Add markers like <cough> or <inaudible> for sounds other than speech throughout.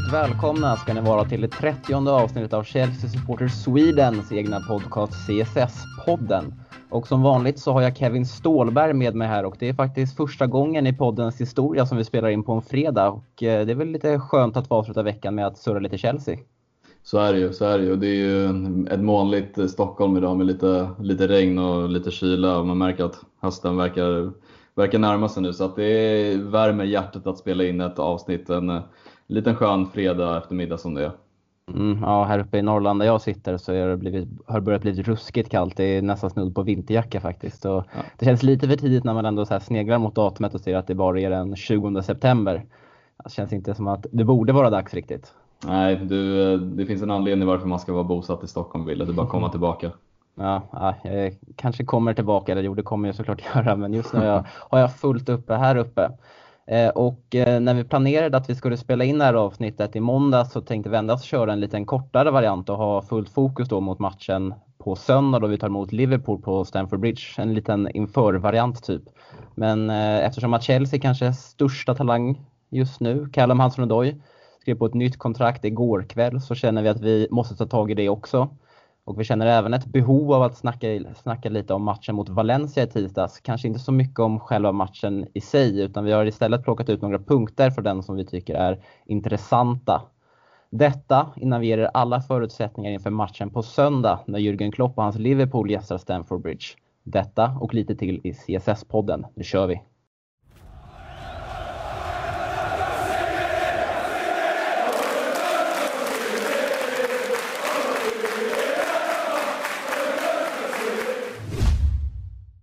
Hjärtligt välkomna ska ni vara till det 30 avsnittet av Chelsea Supporters Swedens egna podcast CSS-podden. Och som vanligt så har jag Kevin Stålberg med mig här och det är faktiskt första gången i poddens historia som vi spelar in på en fredag. Och eh, det är väl lite skönt att få avsluta veckan med att surra lite Chelsea. Så är det ju, så är det ju. Det är ju ett molnigt eh, Stockholm idag med lite, lite regn och lite kyla och man märker att hösten verkar, verkar närma sig nu så att det värmer hjärtat att spela in ett avsnitt. En eh, liten skön fredag eftermiddag som det är. Mm, ja, här uppe i Norrland där jag sitter så har det, blivit, har börjat bli ruskigt kallt. Det är nästan snudd på vinterjacka faktiskt. Och ja. Det känns lite för tidigt när man ändå så sneglar mot datumet och ser att det bara är den 20 september. Det känns inte som att det borde vara dags riktigt. Nej, du, det finns en anledning varför man ska vara bosatt i Stockholm, Wille. Du bara komma tillbaka. Ja, ja, jag kanske kommer tillbaka, eller jo det kommer jag såklart <laughs> göra, men just nu har jag, har jag fullt uppe här uppe. Eh, och eh, när vi planerade att vi skulle spela in det här avsnittet i måndag så tänkte vi endast köra en liten kortare variant och ha fullt fokus då mot matchen på söndag då vi tar emot Liverpool på Stamford Bridge. En liten inför-variant typ. Men eh, eftersom att Chelsea kanske är största talang just nu, Callum Hudson-Odoi, skrev på ett nytt kontrakt igår kväll så känner vi att vi måste ta tag i det också. Och vi känner även ett behov av att snacka, snacka lite om matchen mot Valencia i tisdags. Kanske inte så mycket om själva matchen i sig utan vi har istället plockat ut några punkter för den som vi tycker är intressanta. Detta innan vi ger er alla förutsättningar inför matchen på söndag när Jürgen Klopp och hans Liverpool gästar Stamford Bridge. Detta och lite till i CSS-podden. Nu kör vi!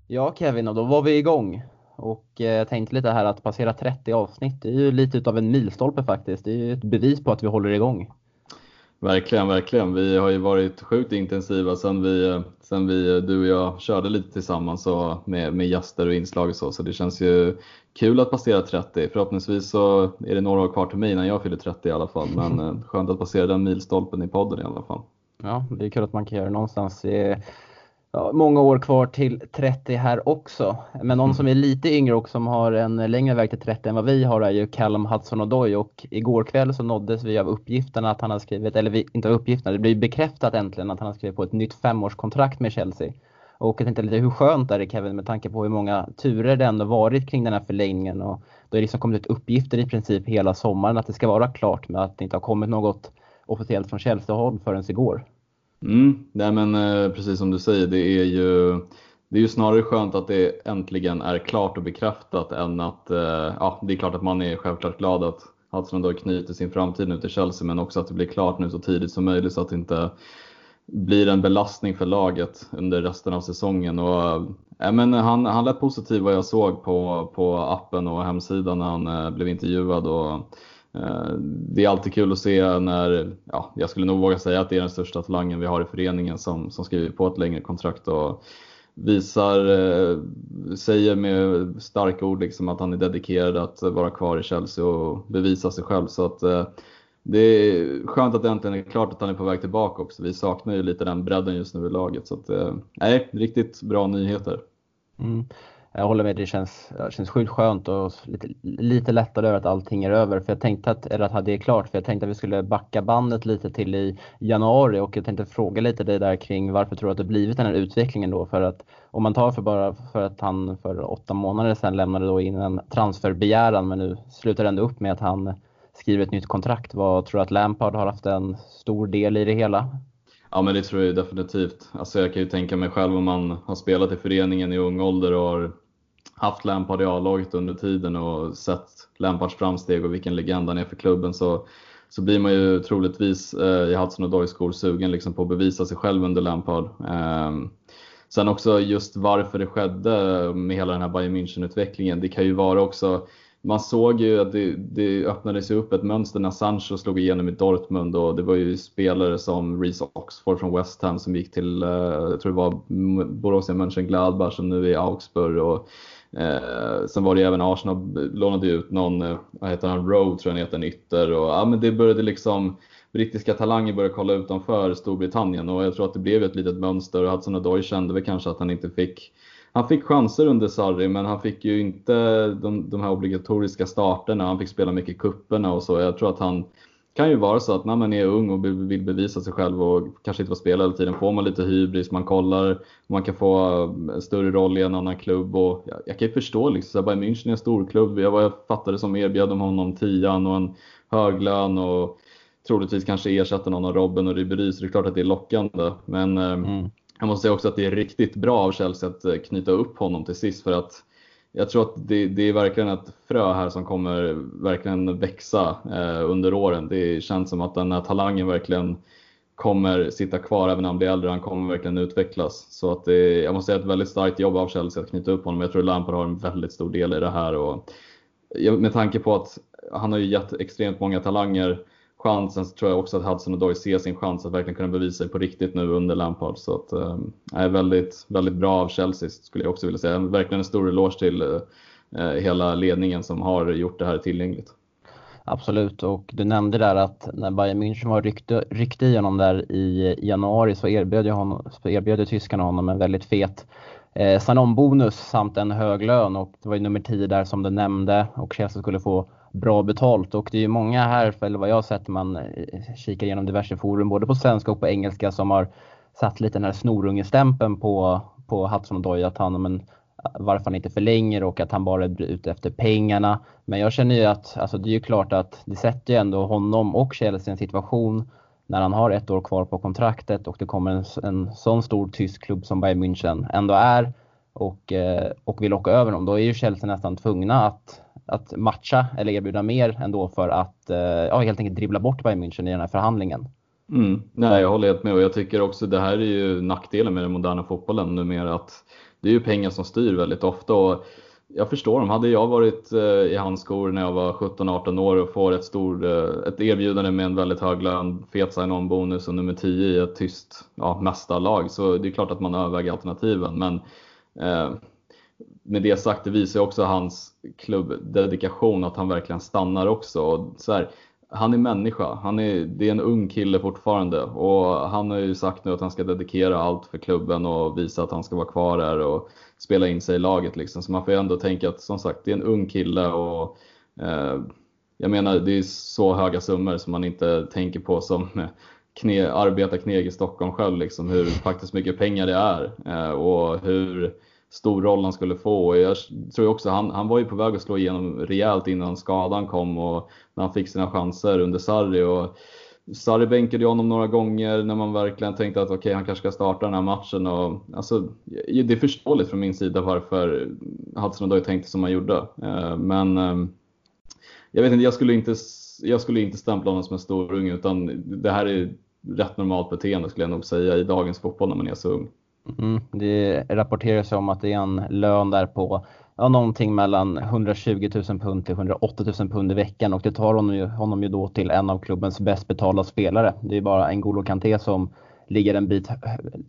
Ja Kevin, och då var vi igång. Och eh, jag tänkte lite här att passera 30 avsnitt, det är ju lite utav en milstolpe faktiskt. Det är ju ett bevis på att vi håller igång. Verkligen, verkligen. Vi har ju varit sjukt intensiva sen vi, sen vi du och jag körde lite tillsammans och med, med gäster och inslag och så. Så det känns ju kul att passera 30. Förhoppningsvis så är det några år kvar till mig innan jag fyller 30 i alla fall. Men <laughs> eh, skönt att passera den milstolpen i podden i alla fall. Ja, det är kul att man kan göra det någonstans. I ja, många år kvar till 30 här också. Men någon mm. som är lite yngre och som har en längre väg till 30 än vad vi har är ju Callum Hudson-Odoi och igår kväll så nåddes vi av uppgifterna att han har skrivit, eller vi, inte av uppgifterna, det blev bekräftat äntligen att han har skrivit på ett nytt femårskontrakt med Chelsea. Och jag tänkte lite hur skönt är det Kevin med tanke på hur många turer det ändå varit kring den här förlängningen och då har det liksom kommit ut uppgifter i princip hela sommaren att det ska vara klart med att det inte har kommit något officiellt från Chelsea-håll förrän igår. Mm, nej men eh, precis som du säger, det är ju det är ju snarare skönt att det äntligen är klart och bekräftat än att, eh, ja det är klart att man är självklart glad att Hudson då knyter sin framtid nu till Chelsea men också att det blir klart nu så tidigt som möjligt så att det inte blir en belastning för laget under resten av säsongen. Och, ja, men han, han lät positiv vad jag såg på, på appen och hemsidan när han eh, blev intervjuad. Och, Eh, det är alltid kul att se när, ja, jag skulle nog våga säga att det är den största talangen vi har i föreningen som, som skriver på ett längre kontrakt och visar, eh, säger med starka ord liksom att han är dedikerad att vara kvar i Chelsea och bevisa sig själv. Så att, eh, det är skönt att det äntligen är klart att han är på väg tillbaka också. Vi saknar ju lite den bredden just nu i laget. Så att, nej, riktigt bra nyheter. Mm. Jag håller med, det känns, det känns sjukt skönt och lite, lite lättare över att allting är över. För jag tänkte att, eller att det är klart, för jag tänkte att vi skulle backa bandet lite till i januari och jag tänkte fråga lite dig där kring varför tror du att det blivit den här utvecklingen då? För att om man tar för bara för att han för åtta månader sedan lämnade då in en transferbegäran men nu slutar det ändå upp med att han skriver ett nytt kontrakt. Vad tror du att Lampard har haft en stor del i det hela? Ja men det tror jag definitivt. Alltså jag kan ju tänka mig själv om man har spelat i föreningen i ung ålder och har haft Lampard i A-laget under tiden och sett Lampards framsteg och vilken legend han är för klubben så, så blir man ju troligtvis eh, i Hudson och skor sugen liksom på att bevisa sig själv under Lampard. Eh, sen också just varför det skedde med hela den här Bayern München-utvecklingen. Det kan ju vara också man såg ju att det, det öppnades upp ett mönster när Sancho slog igenom i Dortmund och det var ju spelare som Reece Oxford från West Ham som gick till, eh, jag tror det var Borussia Mönchengladbach som nu är i Augsburg. Och, Eh, sen var det även Arsenal lånade ut någon, eh, vad heter han, Rowe tror jag han heter, en ytter. Och, ja, men det började liksom, brittiska talanger började kolla utanför Storbritannien och jag tror att det blev ett litet mönster och Hudson Odoi kände väl kanske att han inte fick han fick chanser under Sarri men han fick ju inte de, de här obligatoriska starterna. Han fick spela mycket kupperna och så. Jag tror att han, kan ju vara så att när man är ung och vill bevisa sig själv och kanske inte får spela hela tiden får man lite hybris, man kollar, man kan få en större roll i en annan klubb och jag, jag kan ju förstå liksom, Bayern München är en stor klubb. Jag, jag fattade som erbjöd de honom tian och en hög lön och troligtvis kanske ersätter någon av Robben och Ribéry så det är klart att det är lockande. Men eh, mm. jag måste säga också att det är riktigt bra av Chelsea att eh, knyta upp honom till sist för att jag tror att det, det, är verkligen ett frö här som kommer verkligen växa eh, under åren. Det känns som att den här talangen verkligen kommer sitta kvar även när han blir äldre. Han kommer verkligen utvecklas. Så att det, jag måste säga ett väldigt starkt jobb av Chelsea att knyta upp honom. Jag tror Lampard har en väldigt stor del i det här. Och med tanke på att han har ju gett extremt många talanger chansen så tror jag också att Hudson och Doy ser sin chans att verkligen kunna bevisa sig på riktigt nu under Lampard. Så att, eh, är väldigt, väldigt bra av Chelsea skulle jag också vilja säga. Verkligen en stor eloge till eh, eh, hela ledningen som har gjort det här tillgängligt. Absolut, och du nämnde där att när Bayern München var ryckte, ryckte i honom där i januari så erbjöd, ju honom, erbjöd tyskarna honom en väldigt fet eh, Sanon-bonus samt en hög lön och det var ju nummer 10 där som du nämnde och Chelsea skulle få bra betalt och det är ju många här, eller vad jag har sett, man eh, kikar igenom diverse forum både på svenska och på engelska som har satt lite den här snorungestämpeln på, på Hudson Odoi att han, men, eh, varför han inte förlänger och att han bara är ute efter pengarna. Men jag känner ju att, alltså det är ju klart att det sätter ju ändå honom och Chelsea i en situation när han har ett år kvar på kontraktet och det kommer en, en sån stor tysk klubb som Bayern München ändå är och, eh, och vill locka över dem. Då är ju Chelsea nästan tvungna att att matcha eller erbjuda mer ändå för att eh, ja, helt enkelt dribbla bort Bayern München i den här förhandlingen. Mm. Nej, jag håller helt med och jag tycker också det här är ju nackdelen med den moderna fotbollen numera att det är ju pengar som styr väldigt ofta och jag förstår dem. Hade jag varit eh, i hans skor när jag var 17-18 år och får ett, stor, eh, ett erbjudande med en väldigt hög lön, fet sign on-bonus och nummer 10 i ett tyst ja, mästarlag så det är klart att man överväger alternativen. Men eh, med det sagt, det visar också hans klubbdedikation att han verkligen stannar också. Och så här, han är människa, han är, det är en ung kille fortfarande och han har ju sagt nu att han ska dedikera allt för klubben och visa att han ska vara kvar där och spela in sig i laget. Liksom. Så man får ju ändå tänka att som sagt, det är en ung kille och eh, jag menar det är så höga summor som man inte tänker på som eh, kne, arbetarkneg i Stockholm själv, liksom, hur faktiskt mycket pengar det är eh, och hur stor roll han skulle få. Och jag tror också han, han var ju på väg att slå igenom rejält innan skadan kom och när han fick sina chanser under Sarri. Och Sarri bänkade ju honom några gånger när man verkligen tänkte att okej, okay, han kanske ska starta den här matchen. Och, alltså, det är förståeligt från min sida varför Hudson Odoi tänkte som han gjorde. Eh, men ehm, jag vet inte, jag skulle inte, jag skulle inte stämpla honom som en stor ung utan det här är rätt normalt beteende skulle jag nog säga i dagens fotboll när man är så ung. Mm, det rapporteras om att det är en lön där på ja, någonting mellan 120 000 pund till 180 000 pund i veckan och det tar honom ju, honom ju då till en av klubbens bäst betalda spelare. Det är bara N'Golo Kanté som ligger en bit,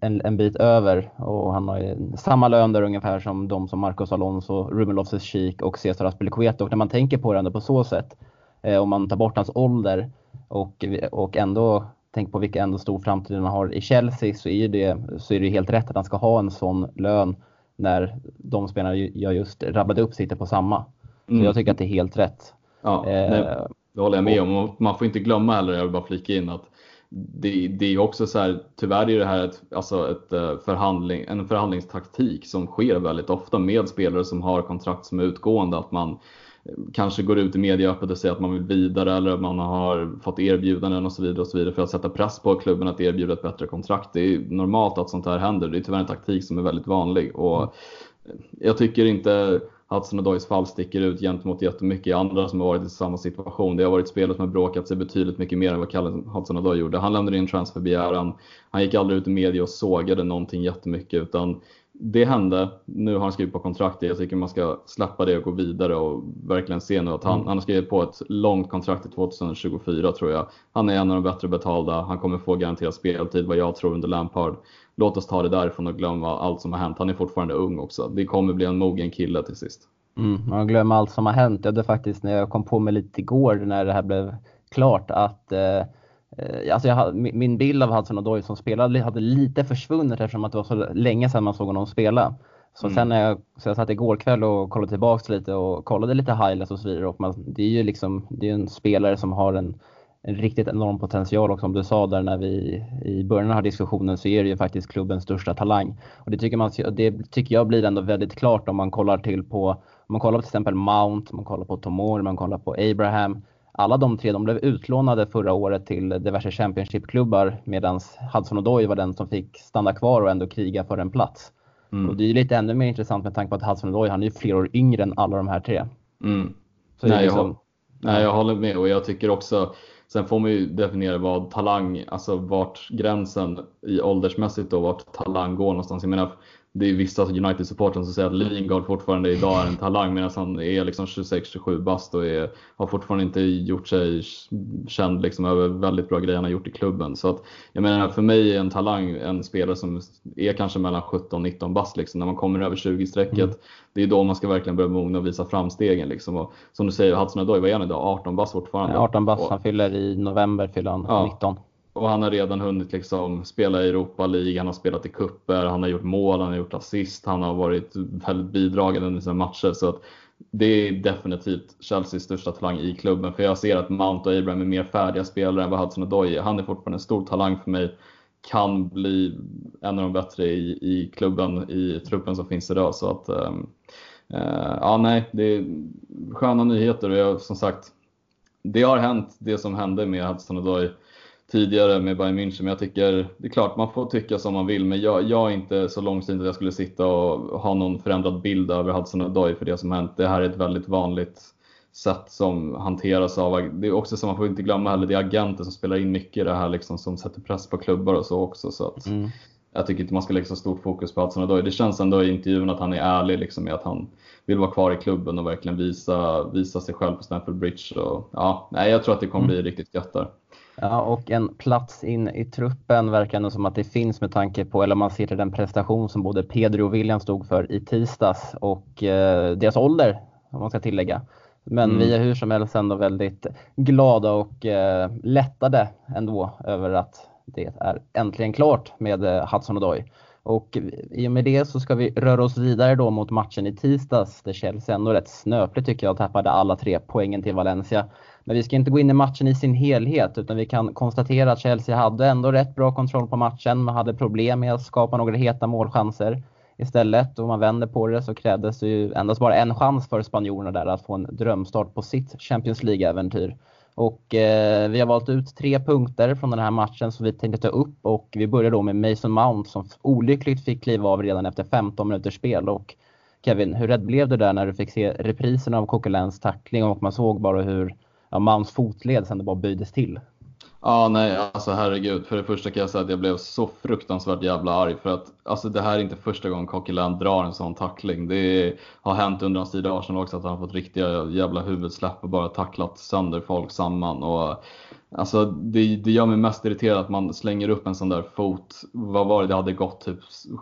en, en bit över och han har samma lön där ungefär som de som Marcos Alonso, Ruben Loftus-Cheek och Cesar Azpilicueta. Och när man tänker på det ändå på så sätt, eh, om man tar bort hans ålder och, och ändå tänk på vilken ändå stor framtid han har i Chelsea så är, det, så är det helt rätt att han ska ha en sån lön när de spelarna jag just rabblade upp sitter på samma. Mm. Så jag tycker att det är helt rätt. Ja, eh, nej, det håller jag med om. Man får inte glömma heller, jag vill bara flika in att det, det är också så här, tyvärr är det här ett, alltså ett eh, förhandling, en förhandlingstaktik som sker väldigt ofta med spelare som har kontrakt som är utgående. Att man kanske går ut i media öppet och säger att man vill vidare eller att man har fått erbjudanden och så vidare och så vidare för att sätta press på klubben att erbjuda ett bättre kontrakt. Det är normalt att sånt här händer. Det är tyvärr en taktik som är väldigt vanlig och jag tycker inte Hudson Odoys fall sticker ut gentemot jättemycket andra som har varit i samma situation. Det har varit spelare som har bråkat sig betydligt mycket mer än vad Kalle Hudson Odoi gjorde. Han lämnade in transferbegäran. Han gick aldrig ut i media och sågade någonting jättemycket utan det hände. Nu har han skrivit på kontrakt. Jag tycker man ska släppa det och gå vidare och verkligen se nu att han, mm. han har skrivit på ett långt kontrakt till 2024 tror jag. Han är en av de bättre betalda. Han kommer få garanterad speltid vad jag tror under Lampard. Låt oss ta det därifrån och glömma allt som har hänt. Han är fortfarande ung också. Det kommer bli en mogen kille till sist. Mm, man glömmer allt som har hänt. Det faktiskt när jag kom på mig lite igår när det här blev klart att Eh, alltså jag, min bild av Hudson Odoi som spelare hade lite försvunnit eftersom att det var så länge sedan man såg honom spela. Så mm. sen när jag, så jag satt igår kväll och kollade tillbaks lite och kollade lite highlights och så vidare och man, det är ju liksom, det är en spelare som har en en riktigt enorm potential och som du sa där när vi i början av den här diskussionen så är det ju faktiskt klubbens största talang. Och det tycker, man, det tycker jag blir ändå väldigt klart om man kollar till på, om man kollar på till exempel Mount, man kollar på Tomori, man kollar på Abraham. Alla de tre de blev utlånade förra året till diverse Championship-klubbar medan Hudson Odoi var den som fick stanna kvar och ändå kriga för en plats. Mm. Och det är lite ännu mer intressant med tanke på att Hudson Odoi, han är ju flera år yngre än alla de här tre. Mm. Nej, liksom, jag, nej, jag håller med och jag tycker också Sen får man ju definiera vad talang, alltså vart gränsen i åldersmässigt då, vart talang går någonstans. Jag menar, det är vissa United-supportrar som säger att Lingard fortfarande idag är en talang medan han är liksom 26-27 bast och är, har fortfarande inte gjort sig känd liksom över väldigt bra grejer han har gjort i klubben. Så att, jag menar, för mig är en talang en spelare som är kanske mellan 17-19 bast. Liksom. När man kommer över 20-strecket, mm. det är då man ska verkligen börja mogna och visa framstegen. Liksom. Och, som du säger, Hudson Odoi, vad är han idag? 18 bast fortfarande? 18 bast, han fyller i november fyller han ja. 19. Och han har redan hunnit liksom spela i Europa League, han har spelat i kupper, han har gjort mål, han har gjort assist, han har varit väldigt bidragande under sina matcher. Så att det är definitivt Chelseas största talang i klubben. För jag ser att Mount och Abraham är mer färdiga spelare än vad Hudson Odoi är. Han är fortfarande en stor talang för mig. Kan bli en av de bättre i, i klubben, i truppen som finns idag. Så att, äh, ja nej, det är sköna nyheter och jag, som sagt, det har hänt det som hände med Hudson Odoi tidigare med Bayern München. Men jag tycker, det är klart man får tycka som man vill, men jag, jag är inte så långsynt att jag skulle sitta och ha någon förändrad bild över Hudson Odoi för det som hänt. Det här är ett väldigt vanligt sätt som hanteras av, det är också så man får inte glömma heller, det är agenter som spelar in mycket i det här liksom, som sätter press på klubbar och så också. Så att, mm. Jag tycker inte man ska lägga så stort fokus på Hudson Odoi. Det känns ändå i intervjun att han är ärlig liksom, med att han vill vara kvar i klubben och verkligen visa, visa sig själv på Stamford Bridge. Och, ja, nej, jag tror att det kommer mm. bli riktigt gött där. Ja, och en plats in i truppen verkar nog som att det finns med tanke på, eller man ser till den prestation som både Pedro och William stod för i tisdags och eh, deras ålder, om man ska tillägga. Men mm. vi är hur som helst ändå väldigt glada och eh, lättade ändå över att det är äntligen klart med eh, Hudson Odoi. Och i och med det så ska vi röra oss vidare då mot matchen i tisdags där Chelsea ändå rätt snöpligt tycker jag tappade alla tre poängen till Valencia. Men vi ska inte gå in i matchen i sin helhet utan vi kan konstatera att Chelsea hade ändå rätt bra kontroll på matchen. Man hade problem med att skapa några heta målchanser. Istället, om man vänder på det, så krävdes det ju endast bara en chans för spanjorerna där att få en drömstart på sitt Champions League-äventyr. Och eh, vi har valt ut tre punkter från den här matchen som vi tänkte ta upp och vi börjar då med Mason Mount som olyckligt fick kliva av redan efter 15 minuters spel. Och Kevin, hur rädd blev du där när du fick se reprisen av Coquelins tackling och man såg bara hur ja, Mounts fotled sen det bara böjdes till. Ja, nej, alltså herregud. För det första kan jag säga att jag blev så fruktansvärt jävla arg för att alltså, det här är inte första gången Coquelin drar en sån tackling. Det har hänt under hans tid i Arsenal också att han har fått riktiga jävla huvudsläpp och bara tacklat sönder folk samman. Och, alltså, det, det gör mig mest irriterad att man slänger upp en sån där fot. Vad var det? Det hade gått typ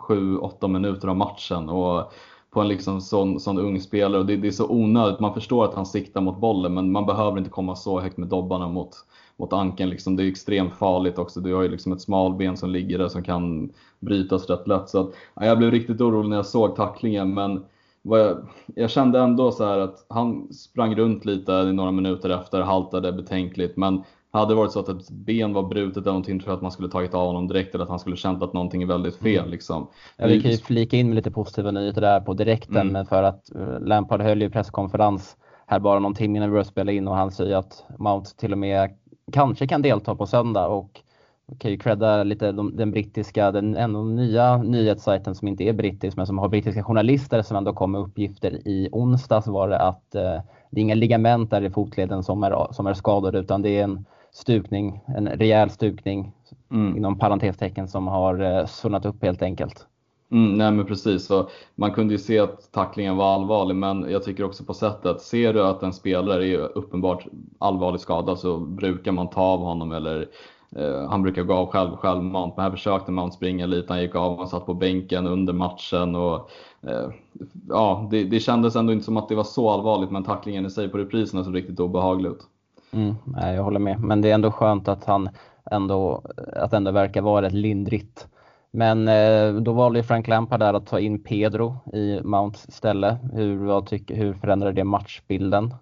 7-8 minuter av matchen. Och på en liksom sån, sån ung spelare och det, det, är så onödigt. Man förstår att han siktar mot bollen men man behöver inte komma så högt med dobbarna mot, mot ankeln. Liksom. Det är extremt farligt också. Du har ju liksom ett smalben som ligger där som kan brytas rätt lätt. Så att, ja, jag blev riktigt orolig när jag såg tacklingen men jag, jag, kände ändå så att han sprang runt lite i några minuter efter, haltade betänkligt men hade det varit så att ett ben var brutet eller någonting tror jag att man skulle tagit av honom direkt eller att han skulle känt att någonting är väldigt fel. Mm. Liksom. Ja, vi kan ju flika in med lite positiva nyheter där på direkten mm. men för att eh, Lampard höll ju presskonferens här bara någon timme innan vi började spela in och han säger att Mount till och med kanske kan delta på söndag och kan ju credda lite den brittiska, den ändå nya nyhetssajten som inte är brittisk men som har brittiska journalister som ändå kom med uppgifter i onsdags var det att eh, det är inga ligament där i fotleden som är, som är skadade utan det är en stukning, en rejäl stukning mm. inom parentestecken som har eh, sunnat upp helt enkelt. Mm, nej men precis, så man kunde ju se att tacklingen var allvarlig men jag tycker också på sättet, ser du att en spelare är uppenbart allvarligt skadad så brukar man ta av honom eller eh, han brukar gå av själv, självmant. Men här försökte man springa lite, han gick av, han satt på bänken under matchen och eh, ja, det, det kändes ändå inte som att det var så allvarligt men tacklingen i sig på repriserna såg riktigt obehaglig ut. Mm, nej, jag håller med. Men det är ändå skönt att han ändå, att ändå verkar vara rätt lindrigt. Men eh, då valde Frank Lampard där att ta in Pedro i Mounts ställe. Hur, tycker, hur förändrade det matchbilden?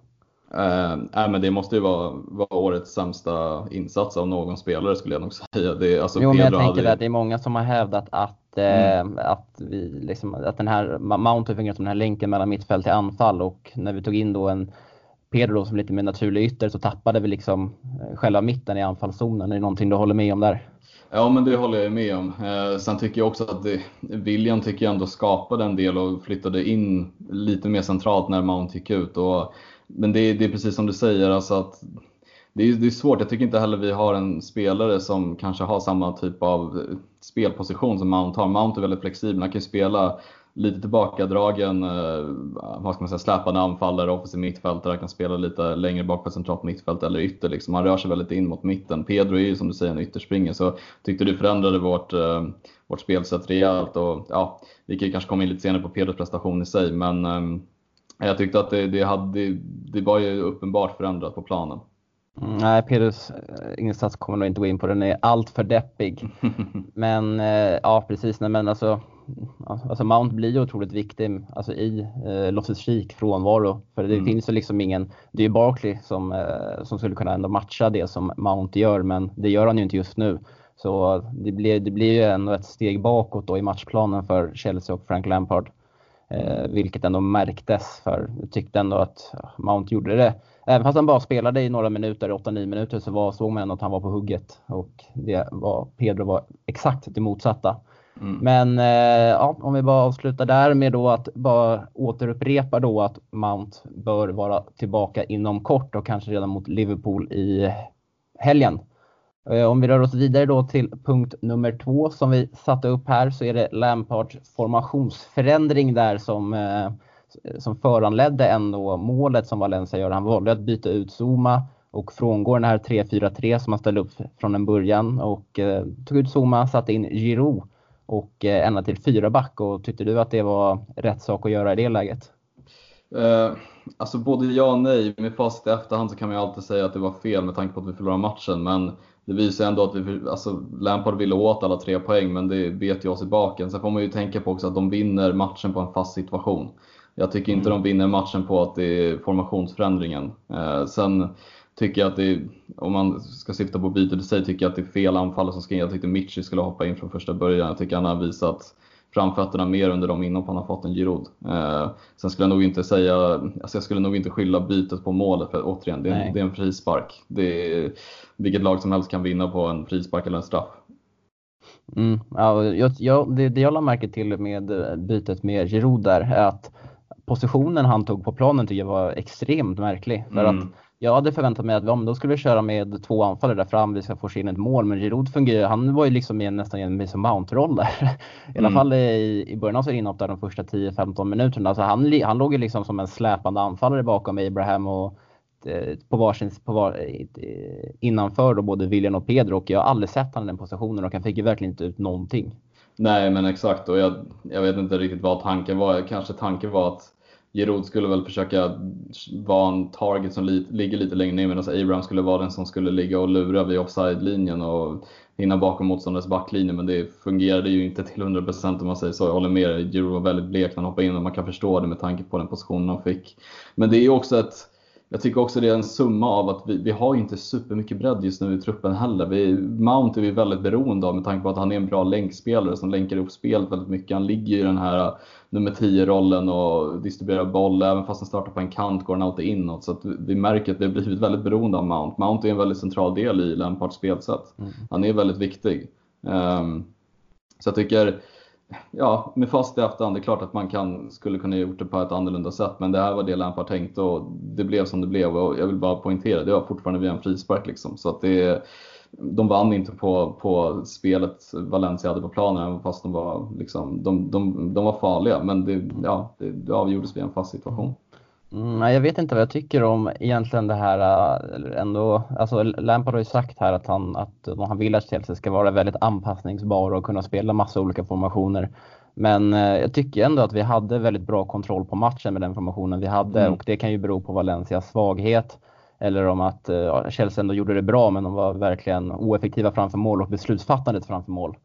äh, men det måste ju vara, vara årets sämsta insats av någon spelare skulle jag nog <laughs> säga. Det, alltså, jo, men jag tänker hade... att det är många som har hävdat att, mm. eh, att, vi, liksom, att den här Mount har fungerat som den här länken mellan mittfält till anfall och när vi tog in då en Pedro som lite mer naturlig ytter så tappade vi liksom eh, själva mitten i anfallszonen. Är det någonting du håller med om där? Ja, men det håller jag med om. Eh, sen tycker jag också att det, William tycker jag ändå skapade en del och flyttade in lite mer centralt när Mount gick ut. Och, men det, det är precis som du säger, alltså att det är, det är svårt. Jag tycker inte heller vi har en spelare som kanske har samma typ av spelposition som Mount har. Mount är väldigt flexibel. Han kan ju spela lite tillbakadragen, eh, vad ska man säga, släpande anfallare, offensiv mittfältare, kan spela lite längre bak på centralt mittfält eller ytter. Liksom. Han rör sig väldigt in mot mitten. Pedro är ju som du säger en ytterspringare, så tyckte du förändrade vårt, eh, vårt spelsätt rejält. Och, ja, vi kan kanske komma in lite senare på Pedros prestation i sig, men eh, jag tyckte att det, det, hade, det var ju uppenbart förändrat på planen. Mm, nej, Pedros insats kommer nog inte gå in på. Den är allt för deppig. <laughs> men ja, precis. Nej, men alltså, alltså Mount blir otroligt viktig alltså i eh, Loftus-Cheek frånvaro. För det mm. finns ju liksom ingen, det är ju Barkley som, eh, som skulle kunna ändå matcha det som Mount gör, men det gör han ju inte just nu. Så det blir, det blir ju ändå ett steg bakåt då i matchplanen för Chelsea och Frank Lampard. Eh, vilket ändå märktes för jag tyckte ändå att Mount gjorde det. Även fast han bara spelade i några minuter, 8-9 minuter, så var, såg man ändå att han var på hugget. Och det var, Pedro var exakt det motsatta. Mm. Men eh, ja, om vi bara avslutar där med då att bara återupprepa då att Mount bör vara tillbaka inom kort och kanske redan mot Liverpool i helgen. Eh, om vi rör oss vidare då till punkt nummer två som vi satte upp här så är det Lampards formationsförändring där som, eh, som föranledde ändå målet som Valencia gör. Han valde att byta ut Zuma och frångå den här 3-4-3 som han ställde upp från en början och eh, tog ut Zuma, satte in Giroud och eh, ända till fyra back. Och tyckte du att det var rätt sak att göra i det läget? Eh, alltså både ja och nej. Med facit i efterhand så kan man ju alltid säga att det var fel med tanke på att vi förlorade matchen. Men det visar ändå att vi, alltså Lampard ville åt alla tre poäng, men det bet ju oss i baken. Sen får man ju tänka på också att de vinner matchen på en fast situation. Jag tycker inte mm. de vinner matchen på att det är formationsförändringen. Eh, sen tycker jag att det om man ska syfta på bytet i sig, tycker jag att det är fel anfallare som ska in. Jag tyckte Mitchi skulle hoppa in från första början. Jag tycker han har visat framfötterna mer under de inhopp han har fått än Giroud. Eh, sen skulle jag nog inte säga, alltså jag skulle nog inte skylla bytet på målet för återigen, det är, det är en frispark. Det är, vilket lag som helst kan vinna på en frispark eller en straff. Mm, ja, jag, jag, det, det jag lade märke till med bytet med Giroud där är att positionen han tog på planen tycker jag var extremt märklig. För mm. att jag hade förväntat mig att ja, då skulle vi köra med två anfallare där fram, vi ska få in ett mål. Men Giroud fungerar, han var ju liksom i nästan en Mason Mount-roll där. <laughs> I alla mm. fall i, i början av sin inhopp där de första 10-15 minuterna. Alltså han, han låg ju liksom som en släpande anfallare bakom Abraham och eh, på varsin, på var, innanför då både William och Pedro och jag har aldrig sett honom i den positionen och han fick ju verkligen inte ut någonting. Nej men exakt och jag, jag vet inte riktigt vad tanken var. Kanske tanken var att Giroud skulle väl försöka vara en target som li ligger lite längre ner medan Abraham skulle vara den som skulle ligga och lura vid offside-linjen och hinna bakom motståndarens backlinje. Men det fungerade ju inte till 100% om man säger så. Jag håller med dig, Giroud var väldigt blek när han hoppade in och man kan förstå det med tanke på den positionen han fick. Men det är ju också ett jag tycker också det är en summa av att vi, vi har inte supermycket bredd just nu i truppen heller. Vi, Mount är vi väldigt beroende av med tanke på att han är en bra länkspelare som länkar ihop spelet väldigt mycket. Han ligger i den här nummer 10-rollen och distribuerar boll. Även fast han startar på en kant går han alltid inåt. Så vi märker att vi har blivit väldigt beroende av Mount. Mount är en väldigt central del i Lampards spelsätt. Mm. Han är väldigt viktig. Um, så jag tycker, ja, med fast i efterhand, det är klart att man kan, skulle kunna gjort det på ett annorlunda sätt. Men det här var det Lampard tänkte och det blev som det blev. Och jag vill bara poängtera, det var fortfarande via en frispark liksom. Så att det de vann inte på, på spelet Valencia hade på planen, fast de var, liksom, de, de, de var farliga. Men det, ja, det, det avgjordes vid en fast situation. Mm, jag vet inte vad jag tycker om egentligen det här äh, ändå. Alltså Lampard har ju sagt här att han, att han vill att Chelsea ska vara väldigt anpassningsbar och kunna spela massa olika formationer. Men äh, jag tycker ändå att vi hade väldigt bra kontroll på matchen med den formationen vi hade mm. och det kan ju bero på Valencias svaghet. Eller om att eh, ja, Chelsea ändå gjorde det bra men de var verkligen oeffektiva framför mål och beslutsfattandet framför mål.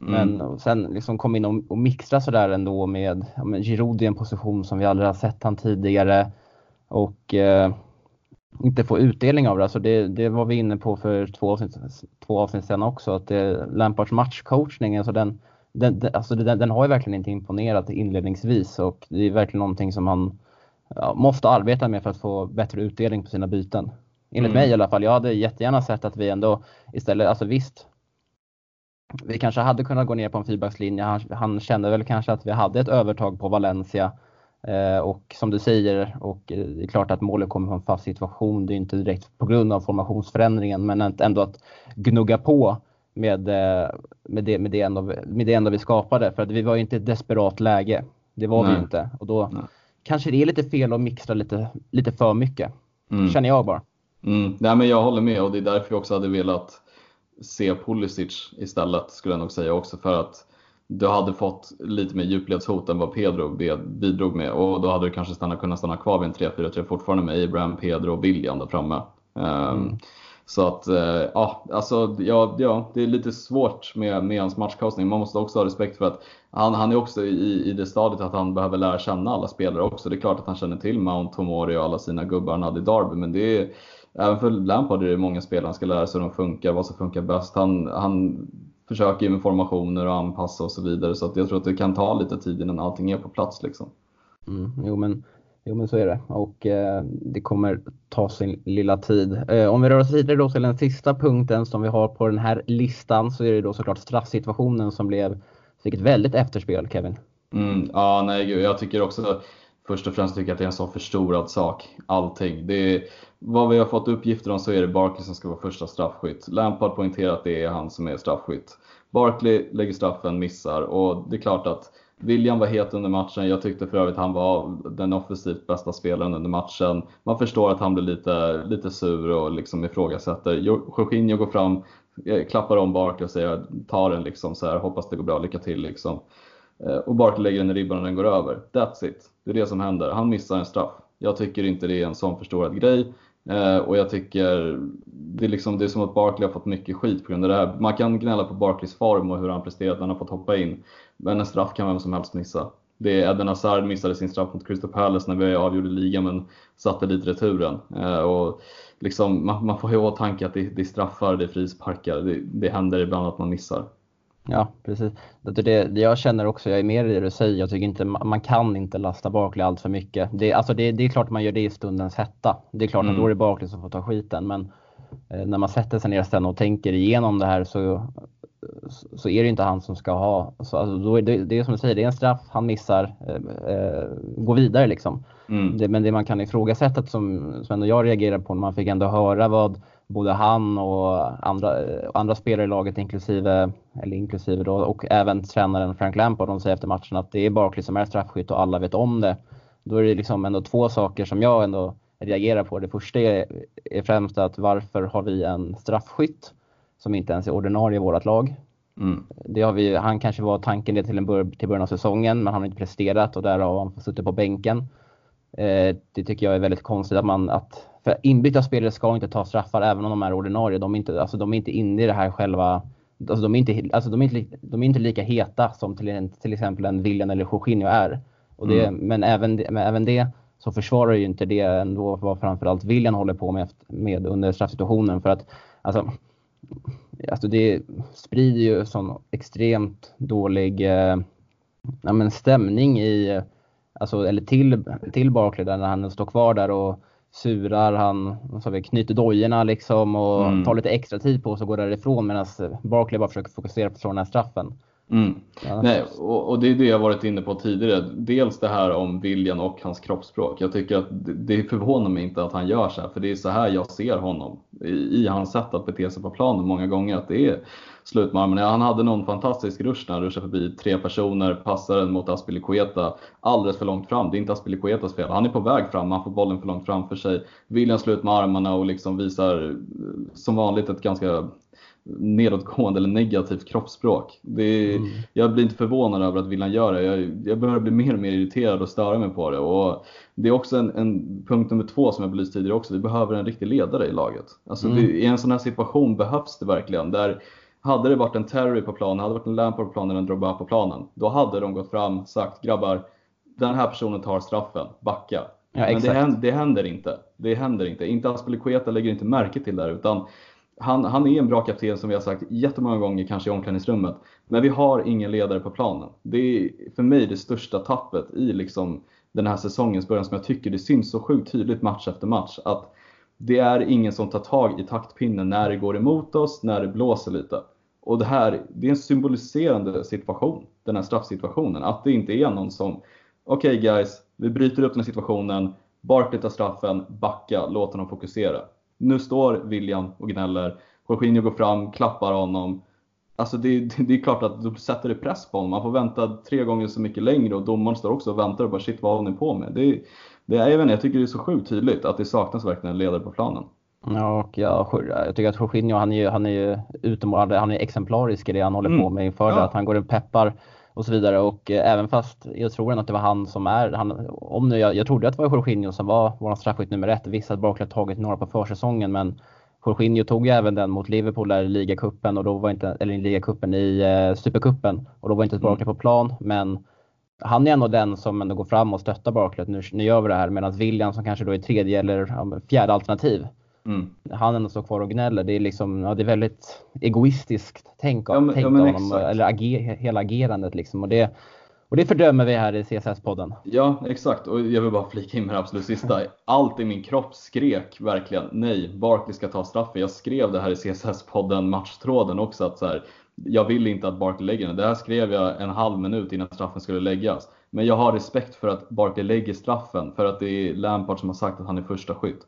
Mm. Men sen liksom kom in och, och mixtra sådär ändå med, ja, med Giroud i en position som vi aldrig har sett han tidigare. Och eh, inte få utdelning av det. Alltså det, det var vi inne på för två avsnitt, två avsnitt sedan också. Att det, Lampards matchcoachning, alltså den, den, alltså den, den har ju verkligen inte imponerat inledningsvis och det är verkligen någonting som han ja, måste arbeta med för att få bättre utdelning på sina byten. Enligt mm. mig i alla fall. Jag hade jättegärna sett att vi ändå istället, alltså visst, vi kanske hade kunnat gå ner på en fyrbackslinje. Han, han kände väl kanske att vi hade ett övertag på Valencia. Eh, och som du säger, och eh, det är klart att målet kommer från en fast situation. Det är inte direkt på grund av formationsförändringen, men ändå att gnugga på med, eh, med, det, med, det, ändå, med det ändå vi skapade. För att vi var ju inte i ett desperat läge. Det var Nej. vi inte. Och då Nej. Kanske det är lite fel att mixtra lite, lite för mycket. Mm. Känner jag bara. Mm. Nej, men jag håller med och det är därför jag också hade velat se Pulisic istället skulle jag nog säga också för att du hade fått lite mer djupledshot än vad Pedro bidrog med och då hade du kanske stanna, kunnat stanna kvar vid en 3-4-3 fortfarande med Abraham, Pedro och William där framme. Ehm, mm. Så att, eh, ja, alltså, ja, ja, det är lite svårt med, med hans matchcoachning. Man måste också ha respekt för att han, han är också i, i det stadiet att han behöver lära känna alla spelare också. Det är klart att han känner till Mount, Tomori och alla sina gubbar han hade i Derby, men det är, även för Lampard är det många spelare han ska lära sig hur de funkar, vad som funkar bäst. Han, han försöker med formationer och anpassa och så vidare. Så att jag tror att det kan ta lite tid innan allting är på plats. Liksom. Mm, jo, men, jo men så är det och eh, det kommer ta sin lilla tid. Eh, om vi rör oss vidare då till den sista punkten som vi har på den här listan så är det då såklart straffsituationen som blev, fick ett väldigt efterspel Kevin. Mm, ja, nej, jag tycker också först och främst tycker jag att det är en så förstorad sak. Allting. Det är, vad vi har fått uppgifter om så är det Barkley som ska vara första straffskytt. Lampard poängterar att det är han som är straffskytt. Barkley lägger straffen, missar och det är klart att William var het under matchen. Jag tyckte för övrigt att han var den offensivt bästa spelaren under matchen. Man förstår att han blir lite, lite sur och liksom ifrågasätter. Jorginho går fram, eh, klappar om Barkley och säger ta den liksom så här, hoppas det går bra, lycka till liksom. Eh, och Barkley lägger den i ribban och den går över. That's it. Det är det som händer. Han missar en straff. Jag tycker inte det är en sån förstorad grej. Eh, och jag tycker det är, liksom, det är som att Barkley har fått mycket skit på grund av det här. Man kan gnälla på Barkleys form och hur han presterat när han har fått hoppa in. Men en straff kan vem som helst missa. Det är Eden Hazard missade sin straff mot Crystal Palace när vi avgjorde ligan men satte dit returen. Eh, och liksom, man, man får ha i åtanke att det, det är straffar, det är frisparkar. Det, det händer ibland att man missar. Ja, precis. Det, det, jag känner också, jag är mer i det du säger, jag tycker inte man kan inte lasta Barkley allt för mycket. Det, alltså det, det är klart man gör det i stundens hetta. Det är klart mm. att då är det Barkley som får ta skiten. Men eh, när man sätter sig ner sen och tänker igenom det här så, så är det inte han som ska ha. Så, alltså, då är det, det är som du säger, det är en straff, han missar, eh, eh, gå vidare liksom. Mm. Men det man kan ifrågasätta som, som ändå jag reagerar på när man fick ändå höra vad både han och andra, andra spelare i laget inklusive, eller inklusive då, och även tränaren Frank Lampard, de säger efter matchen att det är Barkley som är straffskytt och alla vet om det. Då är det liksom ändå två saker som jag ändå reagerar på. Det första är, är främst att varför har vi en straffskytt som inte ens är ordinarie i vårt lag? Mm. Det har vi, han kanske var tanken det till, en bör, till början av säsongen, men han har inte presterat och därav har han suttit på bänken. Eh, det tycker jag är väldigt konstigt att man, att för inbytta spelare ska inte ta straffar även om de är ordinarie. De är inte, alltså, de är inte inne i det här själva Alltså de, är inte, alltså de, är inte, de är inte lika heta som till, en, till exempel en William eller Jorginho är. Och det, mm. men, även, men även det så försvarar ju inte det ändå vad framförallt William håller på med, med under straffsituationen. För att alltså, alltså det sprider ju sån extremt dålig eh, ja, men stämning i, alltså, eller till, till Barkley där när han står kvar där och surar, han så vi, knyter dojorna liksom och mm. tar lite extra tid på sig och går därifrån medan Barkley bara försöker fokusera på den här straffen. Mm. Ja. Nej, och, och, det är det jag varit inne på tidigare. Dels det här om viljan och hans kroppsspråk. Jag tycker att det, det förvånar mig inte att han gör så här, för det är så här jag ser honom i, i hans sätt att bete sig på planen många gånger. Att det är slut med armen. Han hade någon fantastisk rush när han ruschade förbi tre personer, passar den mot Aspilicueta alldeles för långt fram. Det är inte Aspilicuetas fel. Han är på väg fram, han får bollen för långt framför sig. William slut med armarna och liksom visar som vanligt ett ganska nedåtgående eller negativt kroppsspråk. Är, mm. Jag blir inte förvånad över att William gör det. Jag, jag börjar bli mer och mer irriterad och störa mig på det. Och det är också en, en punkt nummer två som jag belyst tidigare också. Vi behöver en riktig ledare i laget. Alltså mm. det, I en sån här situation behövs det verkligen. Där hade det varit en Terry på planen, hade det varit en Lampard på planen eller en Drogba på planen, då hade de gått fram och sagt grabbar, den här personen tar straffen, backa. Ja, Men det händer, det händer, inte. Det händer inte. Inte Aspelekueta lägger inte märke till det här, utan han, han är en bra kapten som vi har sagt jättemånga gånger kanske i omklädningsrummet. Men vi har ingen ledare på planen. Det är för mig det största tappet i liksom den här säsongens början som jag tycker det syns så sjukt tydligt match efter match. Att det är ingen som tar tag i taktpinnen när det går emot oss, när det blåser lite. Och det här, det är en symboliserande situation, den här straffsituationen. Att det inte är någon som, okej okay guys, vi bryter upp den här situationen, Barkley tar straffen, backa, låt honom fokusera. Nu står William och gnäller, Jorginho går fram, klappar honom. Alltså det, det, är klart att då sätter det press på honom. Man får vänta tre gånger så mycket längre och domaren står också och väntar och bara shit vad håller ni på med? Det, det är, jag, inte, jag tycker det är så sjukt tydligt att det saknas verkligen en ledare på planen. Ja, och jag, jag tycker att Jorginho han är ju, han är ju utomordentlig, han är exemplarisk i det han håller mm. på med inför ja. det. Att han går och peppar och så vidare. Och eh, även fast jag tror att det var han som är, han, om nu, jag, jag trodde att det var Jorginho som var vår straffskytt nummer ett. Visst att Barkley tagit några på försäsongen men Jorginho tog ju även den mot Liverpool där i ligacupen och då var inte, eller i ligacupen i eh, supercupen och då var inte Barkley mm. på plan men han är ändå den som ändå går fram och stöttar Barkley. Nu, nu gör vi det här medan William som kanske då är tredje eller ja, fjärde alternativ. Mm. Han ändå står kvar och gnäller. Det är liksom, ja, det är väldigt egoistiskt tänk, ja, men, tänk ja, men honom, eller ager, hela agerandet liksom. Och det, och det fördömer vi här i CSS-podden. Ja, exakt. Och jag vill bara flika in med det absolut sista. Allt i min kropp skrek verkligen nej, Barkley ska ta straffen. Jag skrev det här i CSS-podden, matchtråden också, att så här, jag vill inte att Barkley lägger den. Det här skrev jag en halv minut innan straffen skulle läggas. Men jag har respekt för att Barkley lägger straffen, för att det är Lampard som har sagt att han är första skytt.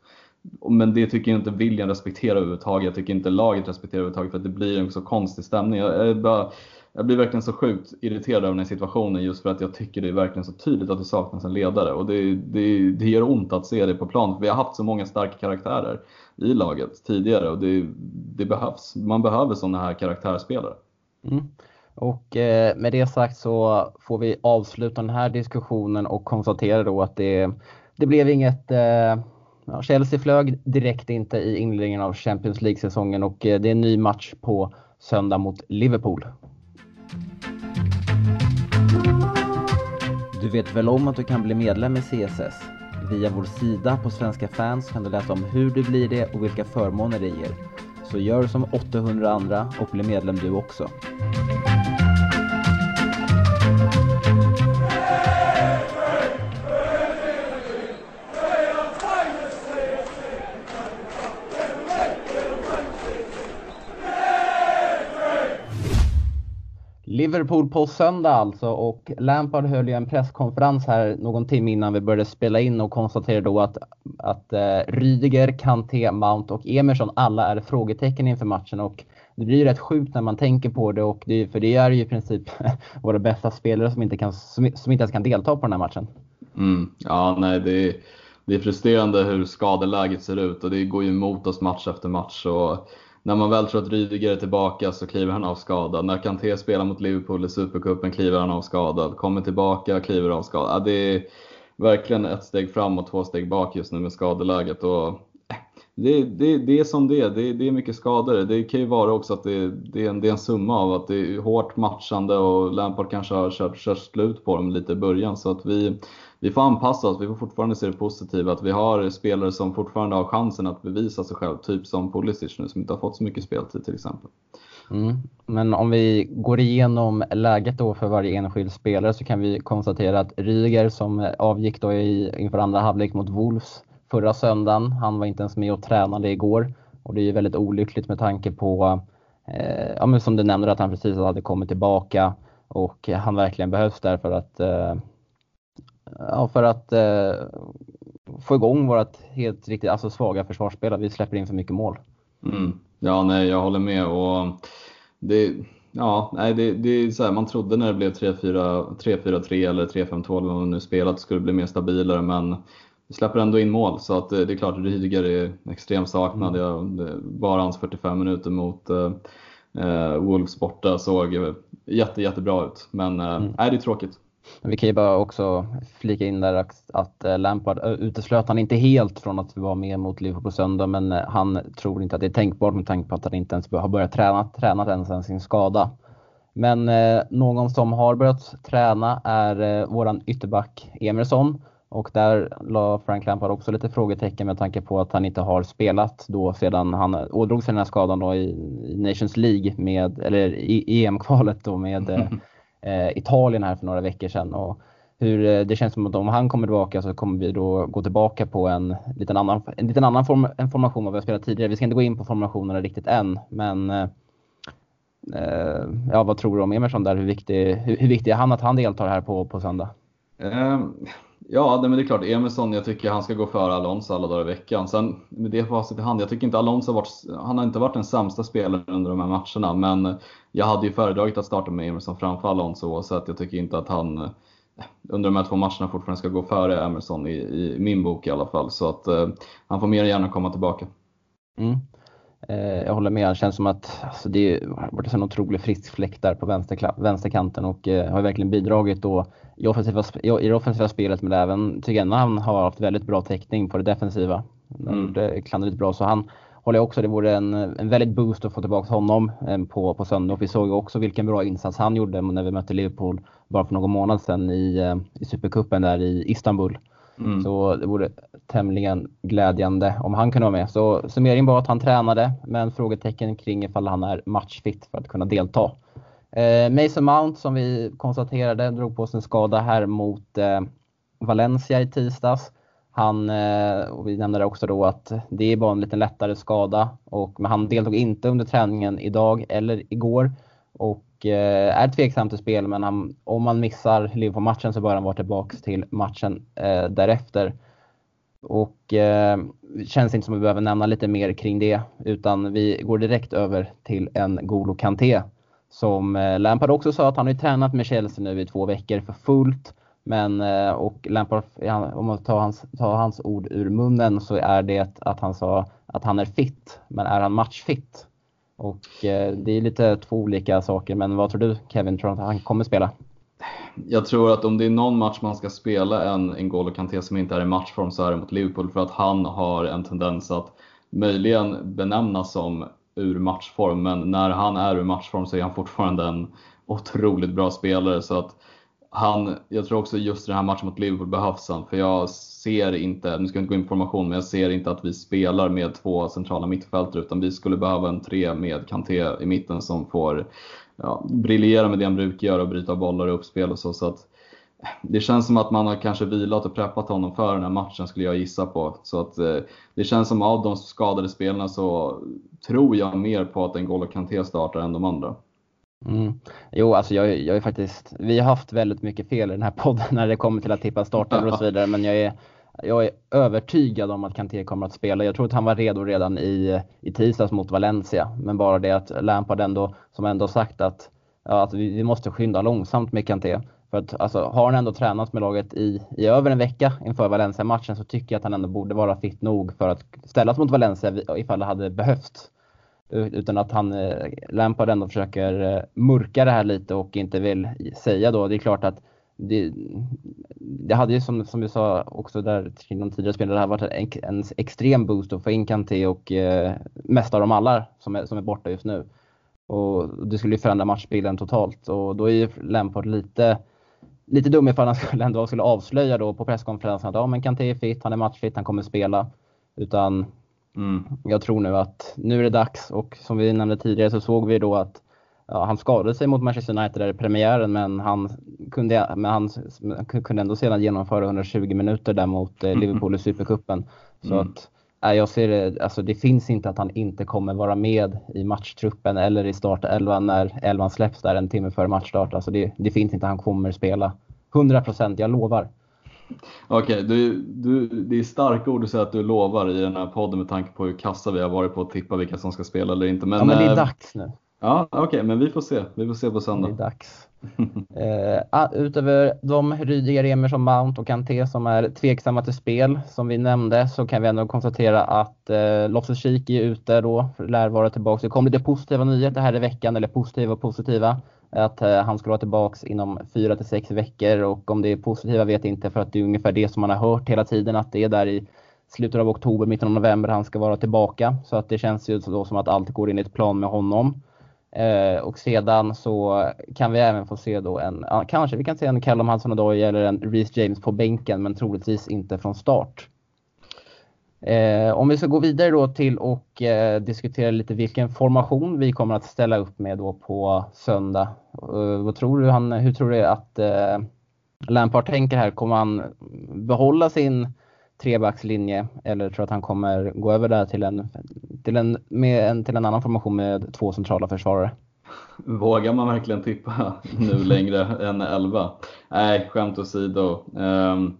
Men det tycker jag inte William respekterar överhuvudtaget. Jag tycker inte laget respekterar överhuvudtaget för att det blir en så konstig stämning. Jag, bara, jag blir verkligen så sjukt irriterad över den här situationen just för att jag tycker det är verkligen så tydligt att det saknas en ledare. Och det, det, det gör ont att se det på plan. Vi har haft så många starka karaktärer i laget tidigare och det, det behövs. Man behöver sådana här karaktärsspelare. Mm. Och eh, med det sagt så får vi avsluta den här diskussionen och konstatera då att det, det blev inget eh, Ja, Chelsea flög direkt inte i inledningen av Champions League-säsongen och eh, det är en ny match på söndag mot Liverpool. Du vet väl om att du kan bli medlem i CSS? Via vår sida på Svenska fans kan du läsa om hur du blir det och vilka förmåner det ger. Så gör som 800 andra och bli medlem du också. Liverpool på söndag alltså och Lampard höll ju en presskonferens här någon timme innan vi började spela in och konstaterade då att, att eh, Rydiger, Kanté, Mount och Emerson alla är frågetecken inför matchen och det blir ju rätt sjukt när man tänker på det och det, för det är ju i princip <laughs> våra bästa spelare som inte, kan, som, som inte ens kan delta på den här matchen. Mm, ja, nej det är, det är frustrerande hur skadeläget ser ut och det går ju emot oss match efter match. Och när man väl tror att Rydiger är tillbaka så kliver han av skadad. När Kanté spelar mot Liverpool i Supercupen kliver han av skadad. Kommer tillbaka, kliver av skadad. det är verkligen ett steg fram och två steg bak just nu med skadeläget. Och eh, det, det, det är som det är. Det, det är mycket skador. Det kan ju vara också att det, det, är en, det är en summa av att det är hårt matchande och Lampard kanske har kört, kört slut på dem lite i början. Så att vi, vi får anpassa oss. Vi får fortfarande se det positiva. Att vi har spelare som fortfarande har chansen att bevisa sig själv. Typ som Pulisic nu som inte har fått så mycket speltid till exempel. Mm. Men om vi går igenom läget då för varje enskild spelare så kan vi konstatera att Ryger som avgick då i, inför andra halvlek mot Wolves förra söndagen, han var inte ens med och tränade igår. Och det är ju väldigt olyckligt med tanke på, eh, ja, men som du nämnde, att han precis hade kommit tillbaka och han verkligen behövs där för att eh, ja, för att eh, få igång vårt helt riktigt alltså svaga försvarsspel. Vi släpper in för mycket mål. Mm. Ja, nej, jag håller med. Och det, ja, nej, det, det är så här, man trodde när det blev 3-4-3 eller 3-5-2 eller vad man nu spelat skulle det bli mer stabilare, men vi släpper ändå in mål så att det, det är klart Rydiger är extremt saknad. Mm. Jag, bara hans 45 minuter mot eh, eh, Wolves borta såg jätte, jättebra ut. Men eh, mm. nej, det är tråkigt. Vi kan ju bara också flika in där att eh, Lampard uteslöt han inte helt från att vara med mot Liverpool på söndag men eh, han tror inte att det är tänkbart med tanke på att han inte ens har börjat träna, tränat ens sen sin skada. Men eh, någon som har börjat träna är eh, våran ytterback Emerson Och där la Frank Lampard också lite frågetecken med tanke på att han inte har spelat då sedan han ådrog sig den här skadan då i, Nations League med, eller i EM-kvalet då med <laughs> eh, Eh, Italien här för några veckor sedan. Och hur eh, det känns som att om han kommer tillbaka så kommer vi då gå tillbaka på en liten annan, en liten annan form, en formation vad vi har spelat tidigare. Vi ska inte gå in på formationerna riktigt än, men eh, eh ja, vad tror du om Emerson där? Hur viktig, hur, hur viktig är han att han deltar här på, på söndag? Um, Ja, men det är klart. Emerson, jag tycker han ska gå före Alonso alla dagar i veckan. Sen med det facit i hand, jag tycker inte Alonso har varit, han har inte varit den sämsta spelaren under de här matcherna. Men jag hade ju föredragit att starta med Emerson framför Alonso oavsett. Jag tycker inte att han under de här två matcherna fortfarande ska gå före Emerson i, i min bok i alla fall. Så att eh, han får mer än gärna komma tillbaka. Mm. Eh, jag håller med. Det känns som att alltså, det har varit en otrolig frisk fläkt där på vänster, vänsterkanten och eh, har verkligen bidragit då i, offensiva, i det offensiva spelet men även tycker jag han har haft väldigt bra täckning på det defensiva. Mm. Det klandrade bra så han håller jag också, det vore en, en väldigt boost att få tillbaka honom eh, på, på söndag. Och vi såg också vilken bra insats han gjorde när vi mötte Liverpool bara för någon månad sedan i, eh, i Supercupen där i Istanbul. Mm. Så det vore tämligen glädjande om han kunde vara med. Så summeringen var att han tränade, men frågetecken kring ifall han är matchfit för att kunna delta. Eh, Mason Mount som vi konstaterade drog på sig en skada här mot eh, Valencia i tisdags. Han, eh, och vi nämnde också då att det är bara en lite lättare skada, och, men han deltog inte under träningen idag eller igår och eh, är tveksam till spel. Men han, om man missar Liverpool-matchen så bör han vara tillbaka till matchen eh, därefter. Och eh, känns inte som att vi behöver nämna lite mer kring det, utan vi går direkt över till en Golo Kanté. Som eh, Lampard också sa att han har tränat med Chelsea nu i två veckor för fullt. Men, eh, och Lampard, om man tar hans, tar hans ord ur munnen så är det att han sa att han är fit. Men är han matchfit? Och eh, det är lite två olika saker. Men vad tror du Kevin? Tror du att han kommer spela? Jag tror att om det är någon match man ska spela en N'Golo Kanté som inte är i matchform så är det mot Liverpool för att han har en tendens att möjligen benämnas som ur matchform men när han är ur matchform så är han fortfarande en otroligt bra spelare så att han, jag tror också just den här matchen mot Liverpool behövs han för jag ser inte, nu ska jag inte gå in på formation, men jag ser inte att vi spelar med två centrala mittfältare utan vi skulle behöva en tre med Kanté i mitten som får ja, briljera med det han brukar göra och bryta bollar och uppspel och så. så att, det känns som att man har kanske vilat och preppat honom för den här matchen skulle jag gissa på. Så att eh, det känns som av de skadade spelarna så tror jag mer på att N'Golo Kanté startar än de andra. Mm. Jo, alltså jag, jag är faktiskt, vi har haft väldigt mycket fel i den här podden <laughs> när det kommer till att tippa startelvor och så vidare, men jag är, jag är övertygad om att Kanté kommer att spela. Jag tror att han var redo redan i, i tisdags mot Valencia, men bara det att Lampard ändå, som ändå sagt att, ja, att vi, vi måste skynda långsamt med Kanté. För att alltså, har han ändå tränat med laget i, i över en vecka inför Valencia-matchen så tycker jag att han ändå borde vara fit nog för att ställas mot Valencia ifall det hade behövts. Utan att han, eh, Lampard ändå försöker eh, mörka det här lite och inte vill säga då. Det är klart att det, det hade ju som, som vi sa också där kring de tidigare spelarna, det här varit en, en extrem boost att få in Kanté och eh, mest av dem alla som är, som är borta just nu. Och det skulle ju förändra matchbilden totalt och då är ju Lampard lite, lite dum ifall han skulle, ändå skulle avslöja då på presskonferensen att ja, men Kanté är fit, han är matchfit, han kommer spela. Utan mm. jag tror nu att nu är det dags och som vi nämnde tidigare så såg vi då att ja, han skadade sig mot Manchester United där i premiären men han kunde, men han kunde ändå sedan genomföra 120 minuter där mot eh, Liverpool i Supercupen. Så mm. att, äh, jag ser det, alltså det finns inte att han inte kommer vara med i matchtruppen eller i startelvan när elvan släpps där en timme före matchstart. Alltså det, det finns inte att han kommer spela. 100 procent, jag lovar. Okej, okay, du, du, det är starka ord att säga att du lovar i den här podden med tanke på hur kassa vi har varit på att tippa vilka som ska spela eller inte. Men, ja, men det är eh, dags nu. Ja, okej, okay, men vi får se. Vi får se på söndag. Det är dags. <laughs> eh, utöver de Rydiger, Emerson, Mount och Kanté som är tveksamma till spel, som vi nämnde, så kan vi ändå konstatera att eh, Loftus-Cheek är ute då, lär vara tillbaka. Det kom lite positiva nyheter här i veckan, eller positiva och positiva. Att eh, han ska vara tillbaka inom fyra till sex veckor och om det är positiva vet jag inte för att det är ungefär det som man har hört hela tiden att det är där i slutet av oktober, mitten av november han ska vara tillbaka. Så att det känns ju då som att allt går enligt plan med honom. Eh, och sedan så kan vi även få se då en, kanske vi kan se en Callum Hudson-Odoi eller en Reece James på bänken men troligtvis inte från start. Eh, om vi ska gå vidare då till och eh, diskutera lite vilken formation vi kommer att ställa upp med då på söndag. Eh, vad tror du, han, hur tror du att eh, Lampard tänker här? Kommer han behålla sin trebackslinje eller tror du att han kommer gå över där till en, till en, med en, till en annan formation med två centrala försvarare? Vågar man verkligen tippa nu längre än 11? Nej, skämt åsido. Um,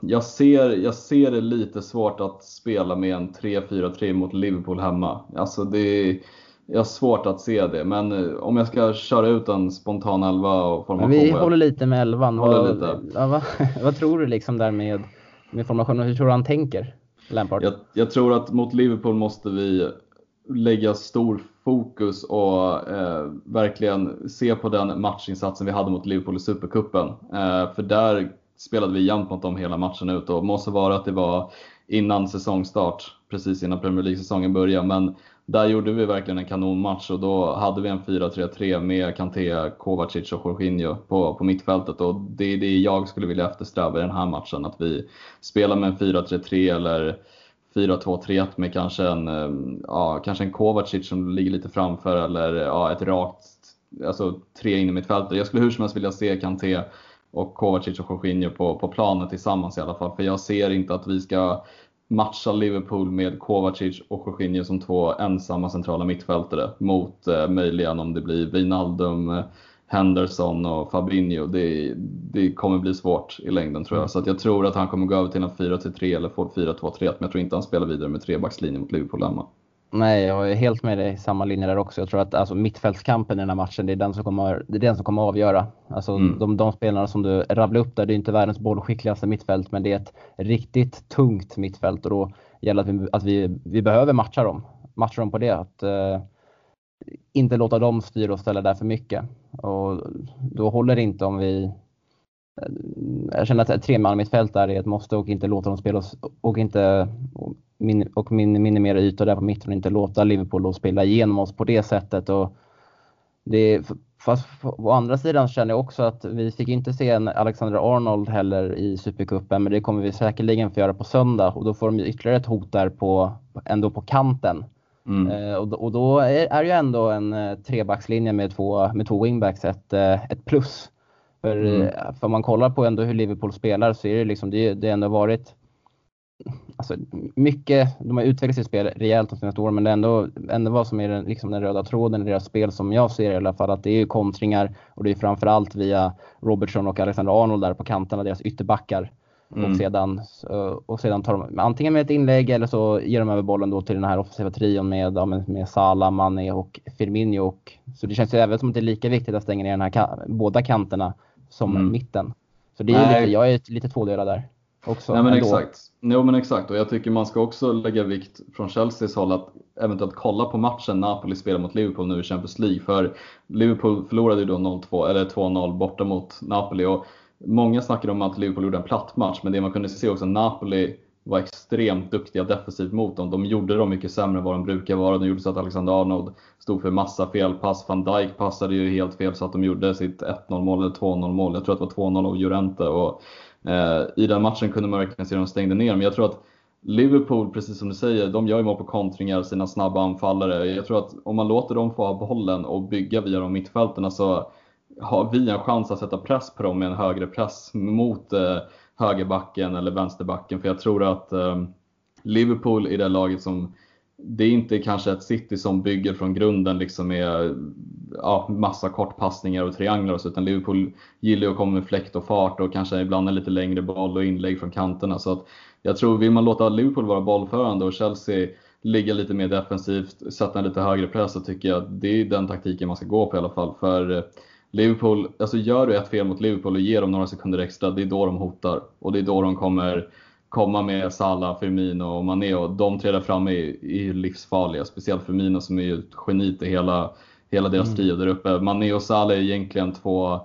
jag ser, jag ser det lite svårt att spela med en 3-4-3 mot Liverpool hemma. Alltså det jag har svårt att se det, men eh, om jag ska köra ut en spontan elva och formation. Vi håller lite med elvan. Vad, lite. Ja, vad, <laughs> vad, tror du liksom där med, med formationen? Hur tror du han tänker, Lampard? Jag, jag, tror att mot Liverpool måste vi lägga stor fokus och eh, verkligen se på den matchinsatsen vi hade mot Liverpool i Supercupen. Eh, för där spelade vi jämnt mot dem hela matchen ut och måste vara att det var innan säsongstart, precis innan Premier League-säsongen började. Men där gjorde vi verkligen en kanonmatch och då hade vi en 4-3-3 med Kanté, Kovacic och Jorginho på, på mittfältet och det är det jag skulle vilja eftersträva i den här matchen. Att vi spelar med en 4-3-3 eller 4-2-3-1 med kanske en, eh, ja, kanske en Kovacic som ligger lite framför eller ja, ett rakt, alltså tre in i mittfältet. Jag skulle hur som helst vilja se Kanté och Kovacic och Jorginho på, på planen tillsammans i alla fall. För jag ser inte att vi ska matcha Liverpool med Kovacic och Jorginho som två ensamma centrala mittfältare mot eh, möjligen om det blir Wijnaldum, Henderson och Fabinho. Det, det kommer bli svårt i längden tror jag. Så att jag tror att han kommer gå över till en 4-3 eller 4-2-3 men jag tror inte han spelar vidare med trebackslinje mot Liverpool hemma. Nej, jag är helt med dig i samma linje där också. Jag tror att alltså, mittfältskampen i den här matchen, det är den som kommer, det är den som kommer att avgöra. Alltså, mm. de, de spelarna som du rabblar upp där, det är inte världens bollskickligaste mittfält, men det är ett riktigt tungt mittfält och då gäller att vi, att vi, vi behöver matcha dem. Matcha dem på det. Att, uh, inte låta dem styra och ställa där för mycket. Och då håller det inte om vi eh, jag känner att ett treman mittfält där är ett måste och inte låta dem spela och inte min, och min, minimera ytor där på mitten och inte låta Liverpool spela igenom oss på det sättet. Och det, fast å andra sidan känner jag också att vi fick inte se en Alexander Arnold heller i Supercupen, men det kommer vi säkerligen få göra på söndag och då får de ytterligare ett hot där på, ändå på kanten. Mm. Eh, och, och, då är, är ju ändå en eh, trebackslinje med två, med två wingbacks ett, eh, ett plus. För, mm. För om man kollar på ändå hur Liverpool spelar så är det liksom, det, det ändå varit alltså, mycket, de har utvecklat sitt spel rejält de senaste åren, men det är ändå, ändå vad som är den, liksom den röda tråden i deras spel som jag ser i alla fall, att det är kontringar och det är framförallt via Robertson och Alexander Arnold där på kanterna, deras ytterbackar. Mm. Och, sedan, och sedan tar de antingen med ett inlägg eller så ger de över bollen då till den här offensiva trion med, med, med Salah, Mané och Firmino. Och, så det känns ju även som att det är lika viktigt att stänga ner den här, båda kanterna som mm. mitten. Så det är lite, jag är lite tvådelad där också. Nej, men exakt. Jo men exakt och jag tycker man ska också lägga vikt från Chelseas håll att eventuellt kolla på matchen Napoli spelar mot Liverpool nu i Champions League. För Liverpool förlorade ju då 0-2 eller 2-0 borta mot Napoli och många snackade om att Liverpool gjorde en platt match men det man kunde se också Napoli var extremt duktiga defensivt mot dem. De gjorde dem mycket sämre än vad de brukar vara. De gjorde så att Alexander Arnold stod för massa felpass. Van Dijk passade ju helt fel så att de gjorde sitt 1-0 mål eller 2-0 mål. Jag tror att det var 2-0 av Llorente. Och Eh, I den matchen kunde man verkligen se att de stängde ner, men jag tror att Liverpool, precis som du säger, de gör ju mål på kontringar, sina snabba anfallare. Jag tror att om man låter dem få ha bollen och bygga via de mittfälterna så alltså, har vi en chans att sätta press på dem med en högre press mot eh, högerbacken eller vänsterbacken. För jag tror att eh, Liverpool i det laget som det är inte kanske ett City som bygger från grunden liksom med ja, massa kortpassningar och trianglar och så, utan Liverpool gillar att komma med fläkt och fart och kanske ibland en lite längre boll och inlägg från kanterna. Så att jag tror, vill man låta Liverpool vara bollförande och Chelsea ligga lite mer defensivt, sätta en lite högre press, så tycker jag att det är den taktiken man ska gå på i alla fall. För eh, Liverpool, alltså gör du ett fel mot Liverpool och ger dem några sekunder extra, det är då de hotar. Och det är då de kommer komma med Salah, Firmino och Mané och de tre där framme är, är livsfarliga. Speciellt Firmino som är ju ett geni till hela, hela deras mm. trio där uppe. Mané och Salah är egentligen två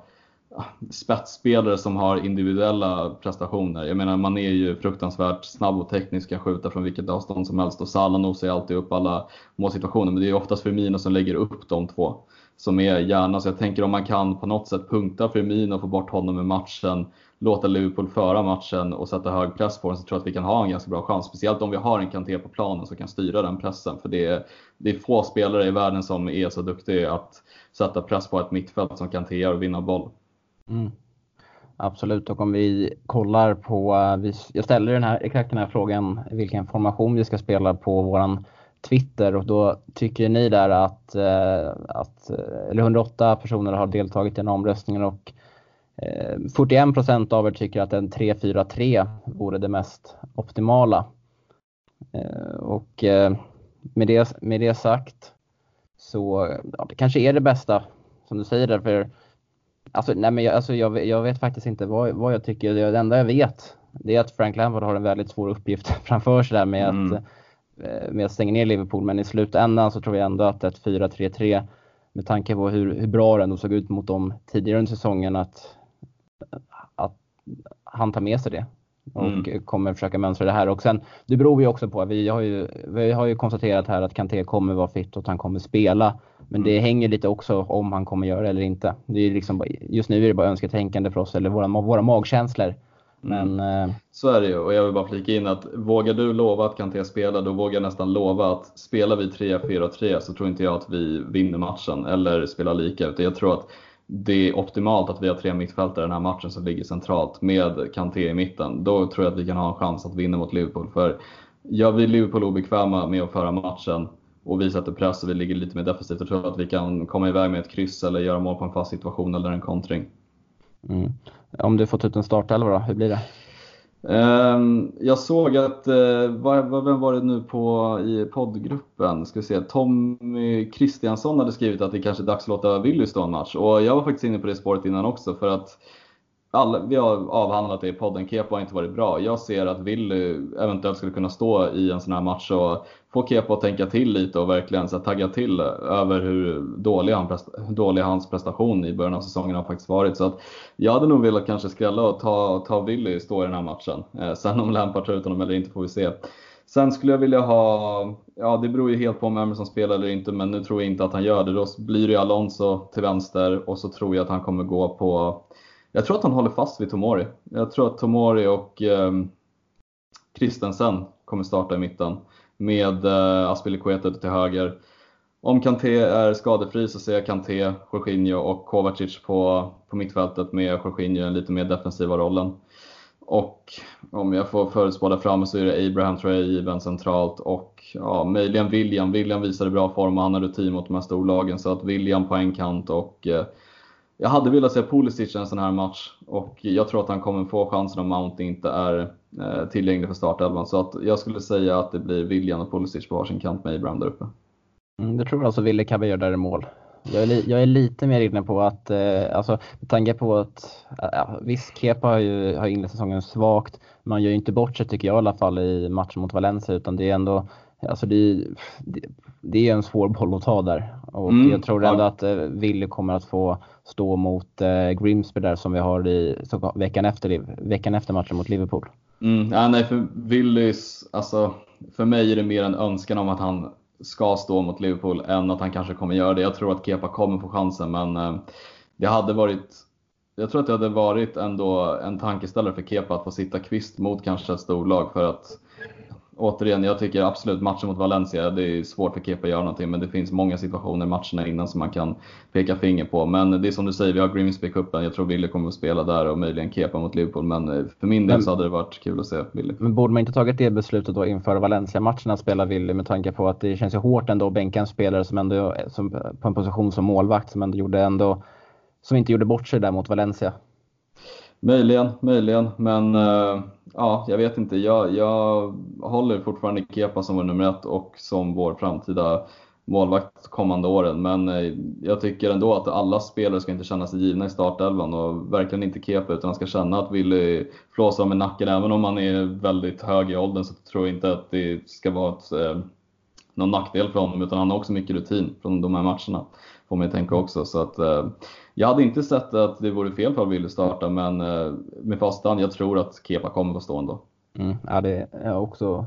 spetsspelare som har individuella prestationer. Jag menar, man är ju fruktansvärt snabb och teknisk, kan skjuta från vilket avstånd som helst och Salah nosar alltid upp alla målsituationer. Men det är oftast Firmino som lägger upp de två som är hjärnan, Så jag tänker om man kan på något sätt punkta Firmino och få bort honom i matchen, låta Liverpool föra matchen och sätta hög press på den så tror jag att vi kan ha en ganska bra chans. Speciellt om vi har en Kanté på planen som kan styra den pressen. För det är, det är få spelare i världen som är så duktiga att sätta press på ett mittfält som Kanté gör och vinna boll. Mm. Absolut, och om vi kollar på, eh, jag ställer den här, exakt den här frågan, vilken formation vi ska spela på våran Twitter och då tycker ni där att, eh, att eh, eller 108 personer har deltagit i den omröstningen och eh, 41 procent av er tycker att en 3-4-3 vore det mest optimala. Eh, och eh, med det, med det sagt så ja, det kanske är det bästa som du säger därför Alltså, nej men jag, alltså jag, jag vet faktiskt inte vad, vad jag tycker. Det enda jag vet det är att Frank Lampard har en väldigt svår uppgift <laughs> framför sig där med mm. att med att stänga ner Liverpool. Men i slutändan så tror jag ändå att ett 4-3-3 med tanke på hur, hur bra det ändå såg ut mot dem tidigare under säsongen att, att han tar med sig det och mm. kommer försöka mönstra det här. Och sen, det beror ju också på, vi har ju, vi har ju konstaterat här att Kanté kommer vara fit och att han kommer spela. Men det mm. hänger lite också om han kommer göra det eller inte. Det är liksom, just nu är det bara önsketänkande för oss, eller våra, våra magkänslor. Men, mm. Eh, så är det ju och jag vill bara flika in att vågar du lova att Kanté spelar, då vågar jag nästan lova att spelar vi 3-4-3 så tror inte jag att vi vinner matchen eller spelar lika. Utan jag tror att det är optimalt att vi har tre mittfältare i den här matchen som ligger centralt med Kanté i mitten. Då tror jag att vi kan ha en chans att vinna mot Liverpool. För gör vi Liverpool obekväma med att föra matchen och vi sätter press och vi ligger lite mer defensivt, då tror jag att vi kan komma iväg med ett kryss eller göra mål på en fast situation eller en kontring. Mm. Om du fått ut en startelva då, hur blir det? Um, jag såg att, uh, vem var det nu på i poddgruppen? Ska vi se, Tommy Kristiansson hade skrivit att det kanske är dags att låta Willy stå en match. Och jag var faktiskt inne på det spåret innan också för att all, vi har avhandlat det i podden, Kepa har inte varit bra. Jag ser att Willy eventuellt skulle kunna stå i en sån här match och få Kepa att tänka till lite och verkligen så tagga till över hur dålig, han, dålig hans prestation i början av säsongen har faktiskt varit. Så att jag hade nog velat kanske skrälla och ta, ta Willy stå i den här matchen. Eh, sen om Lampard tar ut honom eller inte får vi se. Sen skulle jag vilja ha, ja det beror ju helt på om Emerson spelar eller inte, men nu tror jag inte att han gör det. Då blir det Alonso till vänster och så tror jag att han kommer gå på jag tror att han håller fast vid Tomori. Jag tror att Tomori och eh, Christensen kommer starta i mitten med eh, Aspilicueta till höger. Om Kanté är skadefri så ser jag Kanté, Jorginho och Kovacic på, på mittfältet med Jorginho i den lite mer defensiva rollen. Och om jag får förutspå framme så är det Abraham tror jag given centralt och ja, möjligen William. William visade bra form och han har rutin mot de här storlagen så att William på en kant och eh, jag hade velat se Pulisic i en sån här match och jag tror att han kommer få chansen om Mount inte är eh, tillgänglig för startelvan. Så att jag skulle säga att det blir William och Pulisic på varsin kant med Abraham där uppe. Mm, det tror alltså Wille Cabbe gör där i mål. Jag är, li, jag är, lite mer inne på att, eh, alltså med tanke på att, eh, ja, visst Kepa har ju har inlett säsongen svagt. Man gör ju inte bort sig tycker jag i alla fall i matchen mot Valencia utan det är ändå, alltså det, det, det är en svår boll att ta där. Och mm, jag tror ändå att eh, Ville kommer att få stå mot eh, Grimsby där som vi har i så, veckan, efter, veckan efter matchen mot Liverpool. Mm, ja, nej, för Willys, alltså, för mig är det mer en önskan om att han ska stå mot Liverpool än att han kanske kommer göra det. Jag tror att Kepa kommer få chansen men eh, det hade varit jag tror att det hade varit ändå en tankeställare för Kepa att få sitta kvist mot kanske ett storlag för att återigen, jag tycker absolut matchen mot Valencia, det är svårt för Kepa att göra någonting, men det finns många situationer i matcherna innan som man kan peka finger på. Men det är som du säger, vi har Grimsby-cupen, jag tror Wille kommer att spela där och möjligen Kepa mot Liverpool, men eh, för min del så hade det varit kul att se Wille. Men borde man inte tagit det beslutet då inför Valencia-matchen att spela Wille med tanke på att det känns ju hårt ändå att bänka en spelare som ändå, som, på en position som målvakt, som ändå gjorde ändå, som inte gjorde bort sig där mot Valencia? Möjligen, möjligen, men uh ja, jag vet inte. Jag, jag håller fortfarande Kepa som vår nummer ett och som vår framtida målvakt kommande åren. Men eh, jag tycker ändå att alla spelare ska inte känna sig givna i startelvan och verkligen inte Kepa utan han ska känna att Willy eh, flåsar med nacken. Även om han är väldigt hög i åldern så tror jag inte att det ska vara ett, någon nackdel för honom utan han har också mycket rutin från de här matcherna. Får man ju tänka också. Så att, eh, jag hade inte sett att det vore fel för Wille starta men eh, med fastan, jag tror att Kepa kommer att stå ändå. Mm, ja, det är också,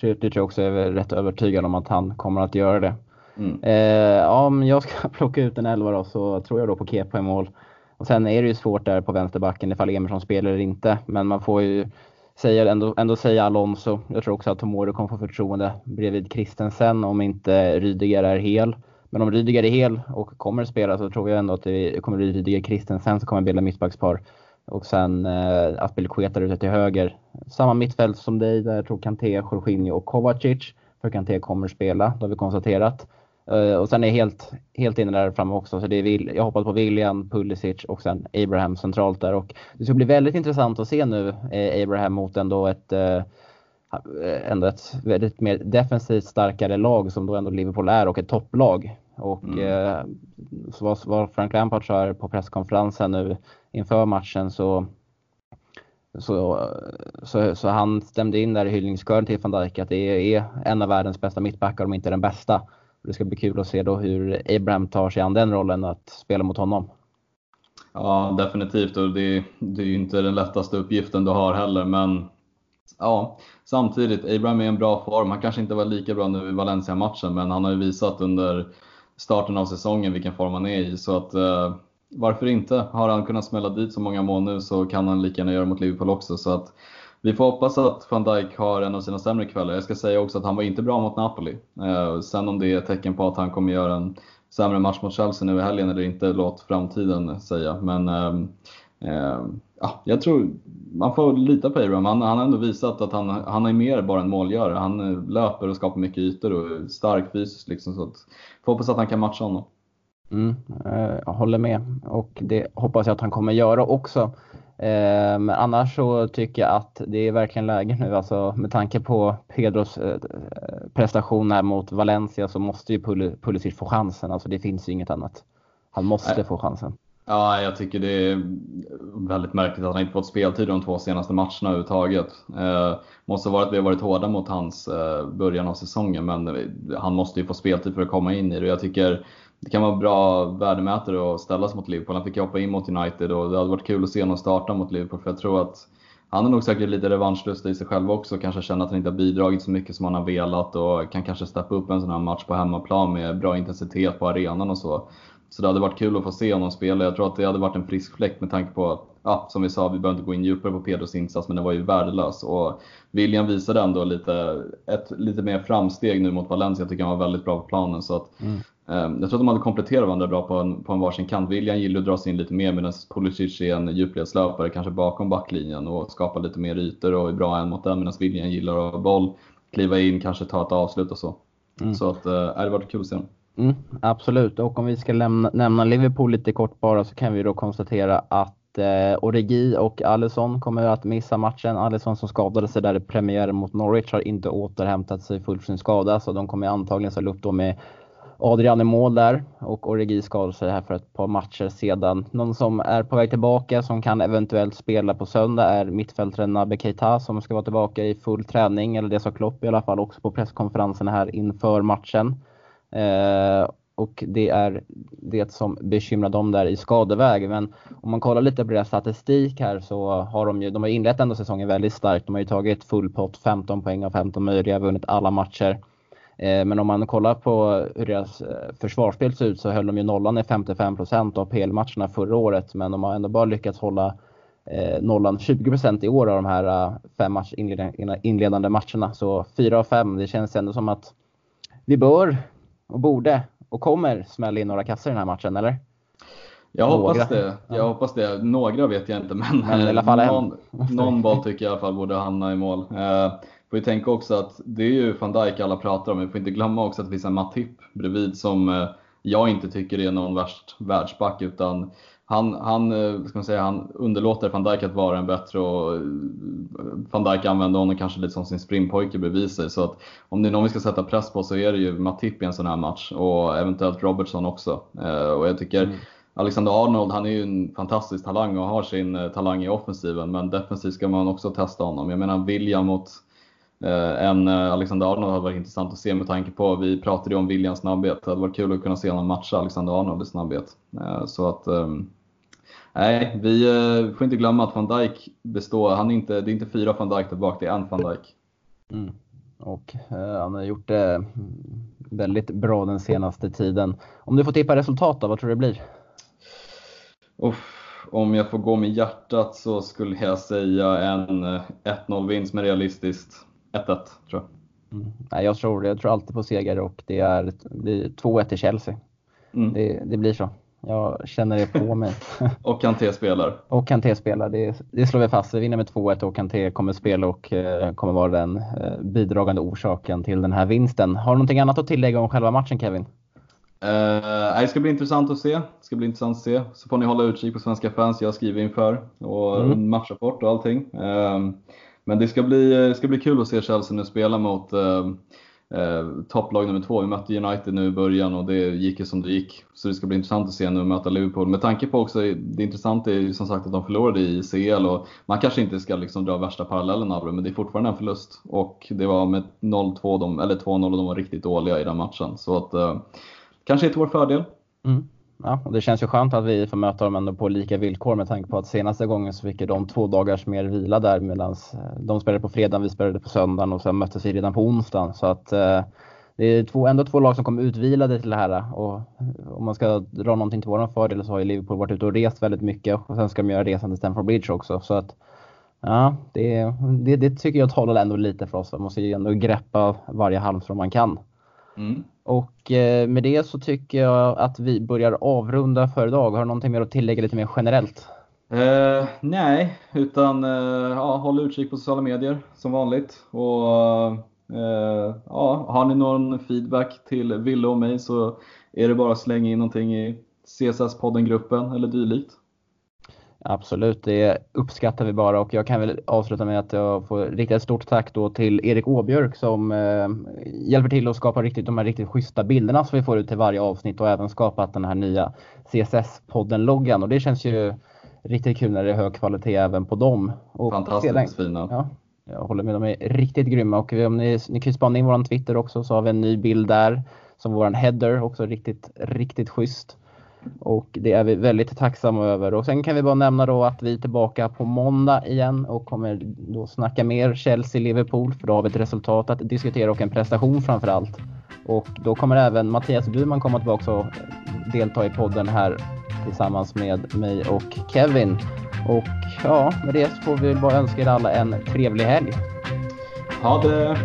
det tror jag också är rätt övertygad om att han kommer att göra det. Mm. Eh, om jag ska <laughs> plocka ut en elva då så tror jag då på Kepa i mål. Och sen är det ju svårt där på vänsterbacken ifall Emerson spelar eller inte. Men man får ju säga, ändå, ändå säga Alonso. Jag tror också att Tomori kommer få förtroende bredvid Christensen om inte Rydiger är hel. Men om Rydiger är hel och kommer att spela så tror jag ändå att det kommer bli Rydiger Kristensen som kommer att bilda mittbackspar. Och sen eh, Aspelkueta ute till höger. Samma mittfält som dig där jag tror Kanté, Jorginho och Kovacic. För Kanté kommer att spela, det har vi konstaterat. Eh, och sen är jag helt, helt inne där framme också. Så det är, jag hoppas på William, Pulisic och sen Abraham centralt där. Och det ska bli väldigt intressant att se nu eh, Abraham mot ändå ett, eh, ändå ett väldigt mer defensivt starkare lag som då ändå Liverpool är och ett topplag. Och mm. eh, så vad, vad Frank Lampard sa på presskonferensen nu inför matchen så så, så, så, han stämde in där i hyllningskören till van Dijk att det är en av världens bästa mittbackar om inte den bästa. Det ska bli kul att se då hur Abraham tar sig an den rollen att spela mot honom. Ja, definitivt och det, det är ju inte den lättaste uppgiften du har heller men ja, samtidigt, Abraham är i en bra form. Han kanske inte var lika bra nu i Valencia-matchen men han har ju visat under starten av säsongen vilken form han är i så att eh, varför inte? Har han kunnat smälla dit så många mål nu så kan han lika gärna göra mot Liverpool också. Så att vi får hoppas att van Dijk har en av sina sämre kvällar. Jag ska säga också att han var inte bra mot Napoli. Eh, sen om det är ett tecken på att han kommer göra en sämre match mot Chelsea nu i helgen eller inte, låt framtiden säga. Men eh, eh, ja, jag tror man får lita på Abraham. Han, han har ändå visat att han, han är mer bara en målgörare. Han eh, löper och skapar mycket ytor och är stark fysiskt. Liksom, så att, får hoppas att han kan matcha honom. Mm, eh, jag håller med och det hoppas jag att han kommer göra också. Eh, men annars så tycker jag att det är verkligen läge nu. Alltså, med tanke på Pedros eh, prestation här mot Valencia så måste ju Pulisic få chansen. Alltså, det finns ju inget annat. Han måste Nej. få chansen. Ja, jag tycker det är väldigt märkligt att han inte fått speltid de två senaste matcherna överhuvudtaget. Eh, måste vara att vi har varit hårda mot hans eh, början av säsongen, men han måste ju få speltid för att komma in i det. Jag tycker det kan vara bra värdemätare att ställa sig mot Liverpool. Han fick hoppa in mot United och det hade varit kul att se honom starta mot Liverpool för jag tror att han är nog säkert lite revanschlustig i sig själv också. Kanske känner att han inte har bidragit så mycket som han har velat och kan kanske steppa upp en sån här match på hemmaplan med bra intensitet på arenan och så. Så det hade varit kul att få se honom spela. Jag tror att det hade varit en frisk fläkt med tanke på, ja, som vi sa, vi behöver inte gå in djupare på Pedros insats, men den var ju värdelös. Och William visade ändå lite, ett lite mer framsteg nu mot Valencia. Jag tycker han var väldigt bra på planen. Så att, mm. eh, jag tror att de hade kompletterat varandra bra på en, på en varsin kant. William gillar att dra sig in lite mer medan Pulisic är en djupledslöpare, kanske bakom backlinjen och skapar lite mer ytor och är bra en mot en medan William gillar att ha boll, kliva in, kanske ta ett avslut och så. Mm. Så att, eh, det varit kul att se honom. Mm, absolut, och om vi ska lämna, nämna Liverpool lite kort bara så kan vi då konstatera att eh, Origi och Alisson kommer att missa matchen. Alisson som skadade sig där i premiären mot Norwich har inte återhämtat sig fullt sin skada så de kommer antagligen ställa upp då med Adrian i mål där och Origi skadade sig här för ett par matcher sedan. Någon som är på väg tillbaka som kan eventuellt spela på söndag är mittfältaren Nabe Keita som ska vara tillbaka i full träning, eller det sa Klopp i alla fall också på presskonferensen här inför matchen. Eh, och det är det som bekymrar dem där i skadeväg. Men om man kollar lite på deras statistik här så har de ju, de har inlett ändå säsongen väldigt starkt. De har ju tagit full pott, 15 poäng av 15 möjliga, vunnit alla matcher. Eh, men om man kollar på hur deras eh, försvarsspel ser ut så höll de ju nollan i 55% av PL-matcherna förra året. Men de har ändå bara lyckats hålla eh, nollan 20 i år av de här eh, fem match inledande matcherna. Så 4 av 5, det känns ändå som att vi bör och borde och kommer smälla in några kassar i den här matchen, eller? Jag hoppas några. det. Jag hoppas det. Några vet jag inte, men, men i alla fall någon, någon boll tycker jag i alla fall borde hamna i mål. Eh, får ju tänka också att det är ju van Dijk alla pratar om, men vi får inte glömma också att det finns en Matip bredvid som eh, jag inte tycker är någon värst världsback, utan han, han, eh, ska man säga, han underlåter van Dijk att vara en bättre och eh, van Dijk använder honom kanske lite som sin springpojke bredvid sig. Så att om det är någon vi ska sätta press på så är det ju Matip i en sån här match och eventuellt Robertson också. Eh, och jag tycker mm. Alexander Arnold, han är ju en fantastisk talang och har sin talang i offensiven, men defensivt ska man också testa honom. Jag menar William mot en Alexander Arnold hade varit intressant att se med tanke på, vi pratade ju om Williams snabbhet. Det hade varit kul att kunna se honom matcha Alexander Arnold i snabbhet. Så att Nej, vi får inte glömma att van Dijk består. Han är inte, det är inte fyra van Dijk där bak, det är en van Dijk. Mm. Och eh, han har gjort det väldigt bra den senaste tiden. Om du får tippa resultat då, vad tror du det blir? Uff, om jag får gå med hjärtat så skulle jag säga en 1-0 vinst med realistiskt 1-1 tror jag. Mm. Nej, jag, tror, jag tror alltid på seger och det, är, det blir 2-1 till Chelsea. Mm. Det, det blir så. Jag känner det på mig. <laughs> och Kanté spelar. Och Kanté spelar, det, det slår vi fast. Vi vinner med 2-1 och Kanté kommer spela och eh, kommer vara den eh, bidragande orsaken till den här vinsten. Har du någonting annat att tillägga om själva matchen Kevin? Uh, det ska bli intressant att se. Det ska bli intressant att se. Så får ni hålla utkik på Svenska fans. Jag skriver inför och mm. matchrapport och allting. Uh, men det ska, bli, det ska bli kul att se Chelsea nu spela mot uh, eh, topplag nummer två. Vi mötte United nu i början och det gick ju som det gick. Så det ska bli intressant att se nu möta Liverpool. Med tanke på också, det intressanta är ju som sagt att de förlorade i CL och man kanske inte ska liksom dra värsta parallellen av det, men det är fortfarande en förlust. Och det var med 0-2, eller 2-0 och de var riktigt dåliga i den matchen. Så att eh, kanske är till vår fördel. Mm. Ja, och det känns ju skönt att vi får möta dem ändå på lika villkor med tanke på att senaste gången så fick de två dagars mer vila där medan eh, de spelade på fredagen, vi spelade på söndagen och sen möttes vi redan på onsdagen. Så att eh, det är två, ändå två lag som kom utvilade till det här och eh, om man ska dra någonting till våran fördel så har ju Liverpool varit ute och rest väldigt mycket och sen ska de göra resan till Stamford Bridge också. Så att ja, det, det, det tycker jag talar ändå lite för oss. Man måste ju ändå greppa varje halmstrå man kan. Mm. Och eh, med det så tycker jag att vi börjar avrunda för idag. Har du någonting mer att tillägga lite mer generellt? Eh, nej, utan eh, ja, håll utkik på sociala medier som vanligt. Och eh, ja, Har ni någon feedback till Ville och mig så är det bara att slänga in någonting i CSS-podden-gruppen eller dylikt. Absolut, det uppskattar vi bara och jag kan väl avsluta med att jag får rikta ett stort tack då till Erik Åbjörk som eh, hjälper till att skapa riktigt, de här riktigt schyssta bilderna som vi får ut till varje avsnitt och även skapat den här nya CSS-podden-loggan och det känns ju riktigt kul när det är hög kvalitet även på dem. Och Fantastiskt sedan, fina. Ja, jag håller med, de är riktigt grymma och om ni, ni kan ju spana in våran Twitter också så har vi en ny bild där som våran header också riktigt, riktigt schysst. Och det är vi väldigt tacksamma över. Och sen kan vi bara nämna då att vi är tillbaka på måndag igen och kommer då snacka mer Chelsea-Liverpool för då har vi ett resultat att diskutera och en prestation framför allt. Och då kommer även Mattias Burman komma tillbaka och delta i podden här tillsammans med mig och Kevin. Och ja, med det så får vi bara önska er alla en trevlig helg. Ha det!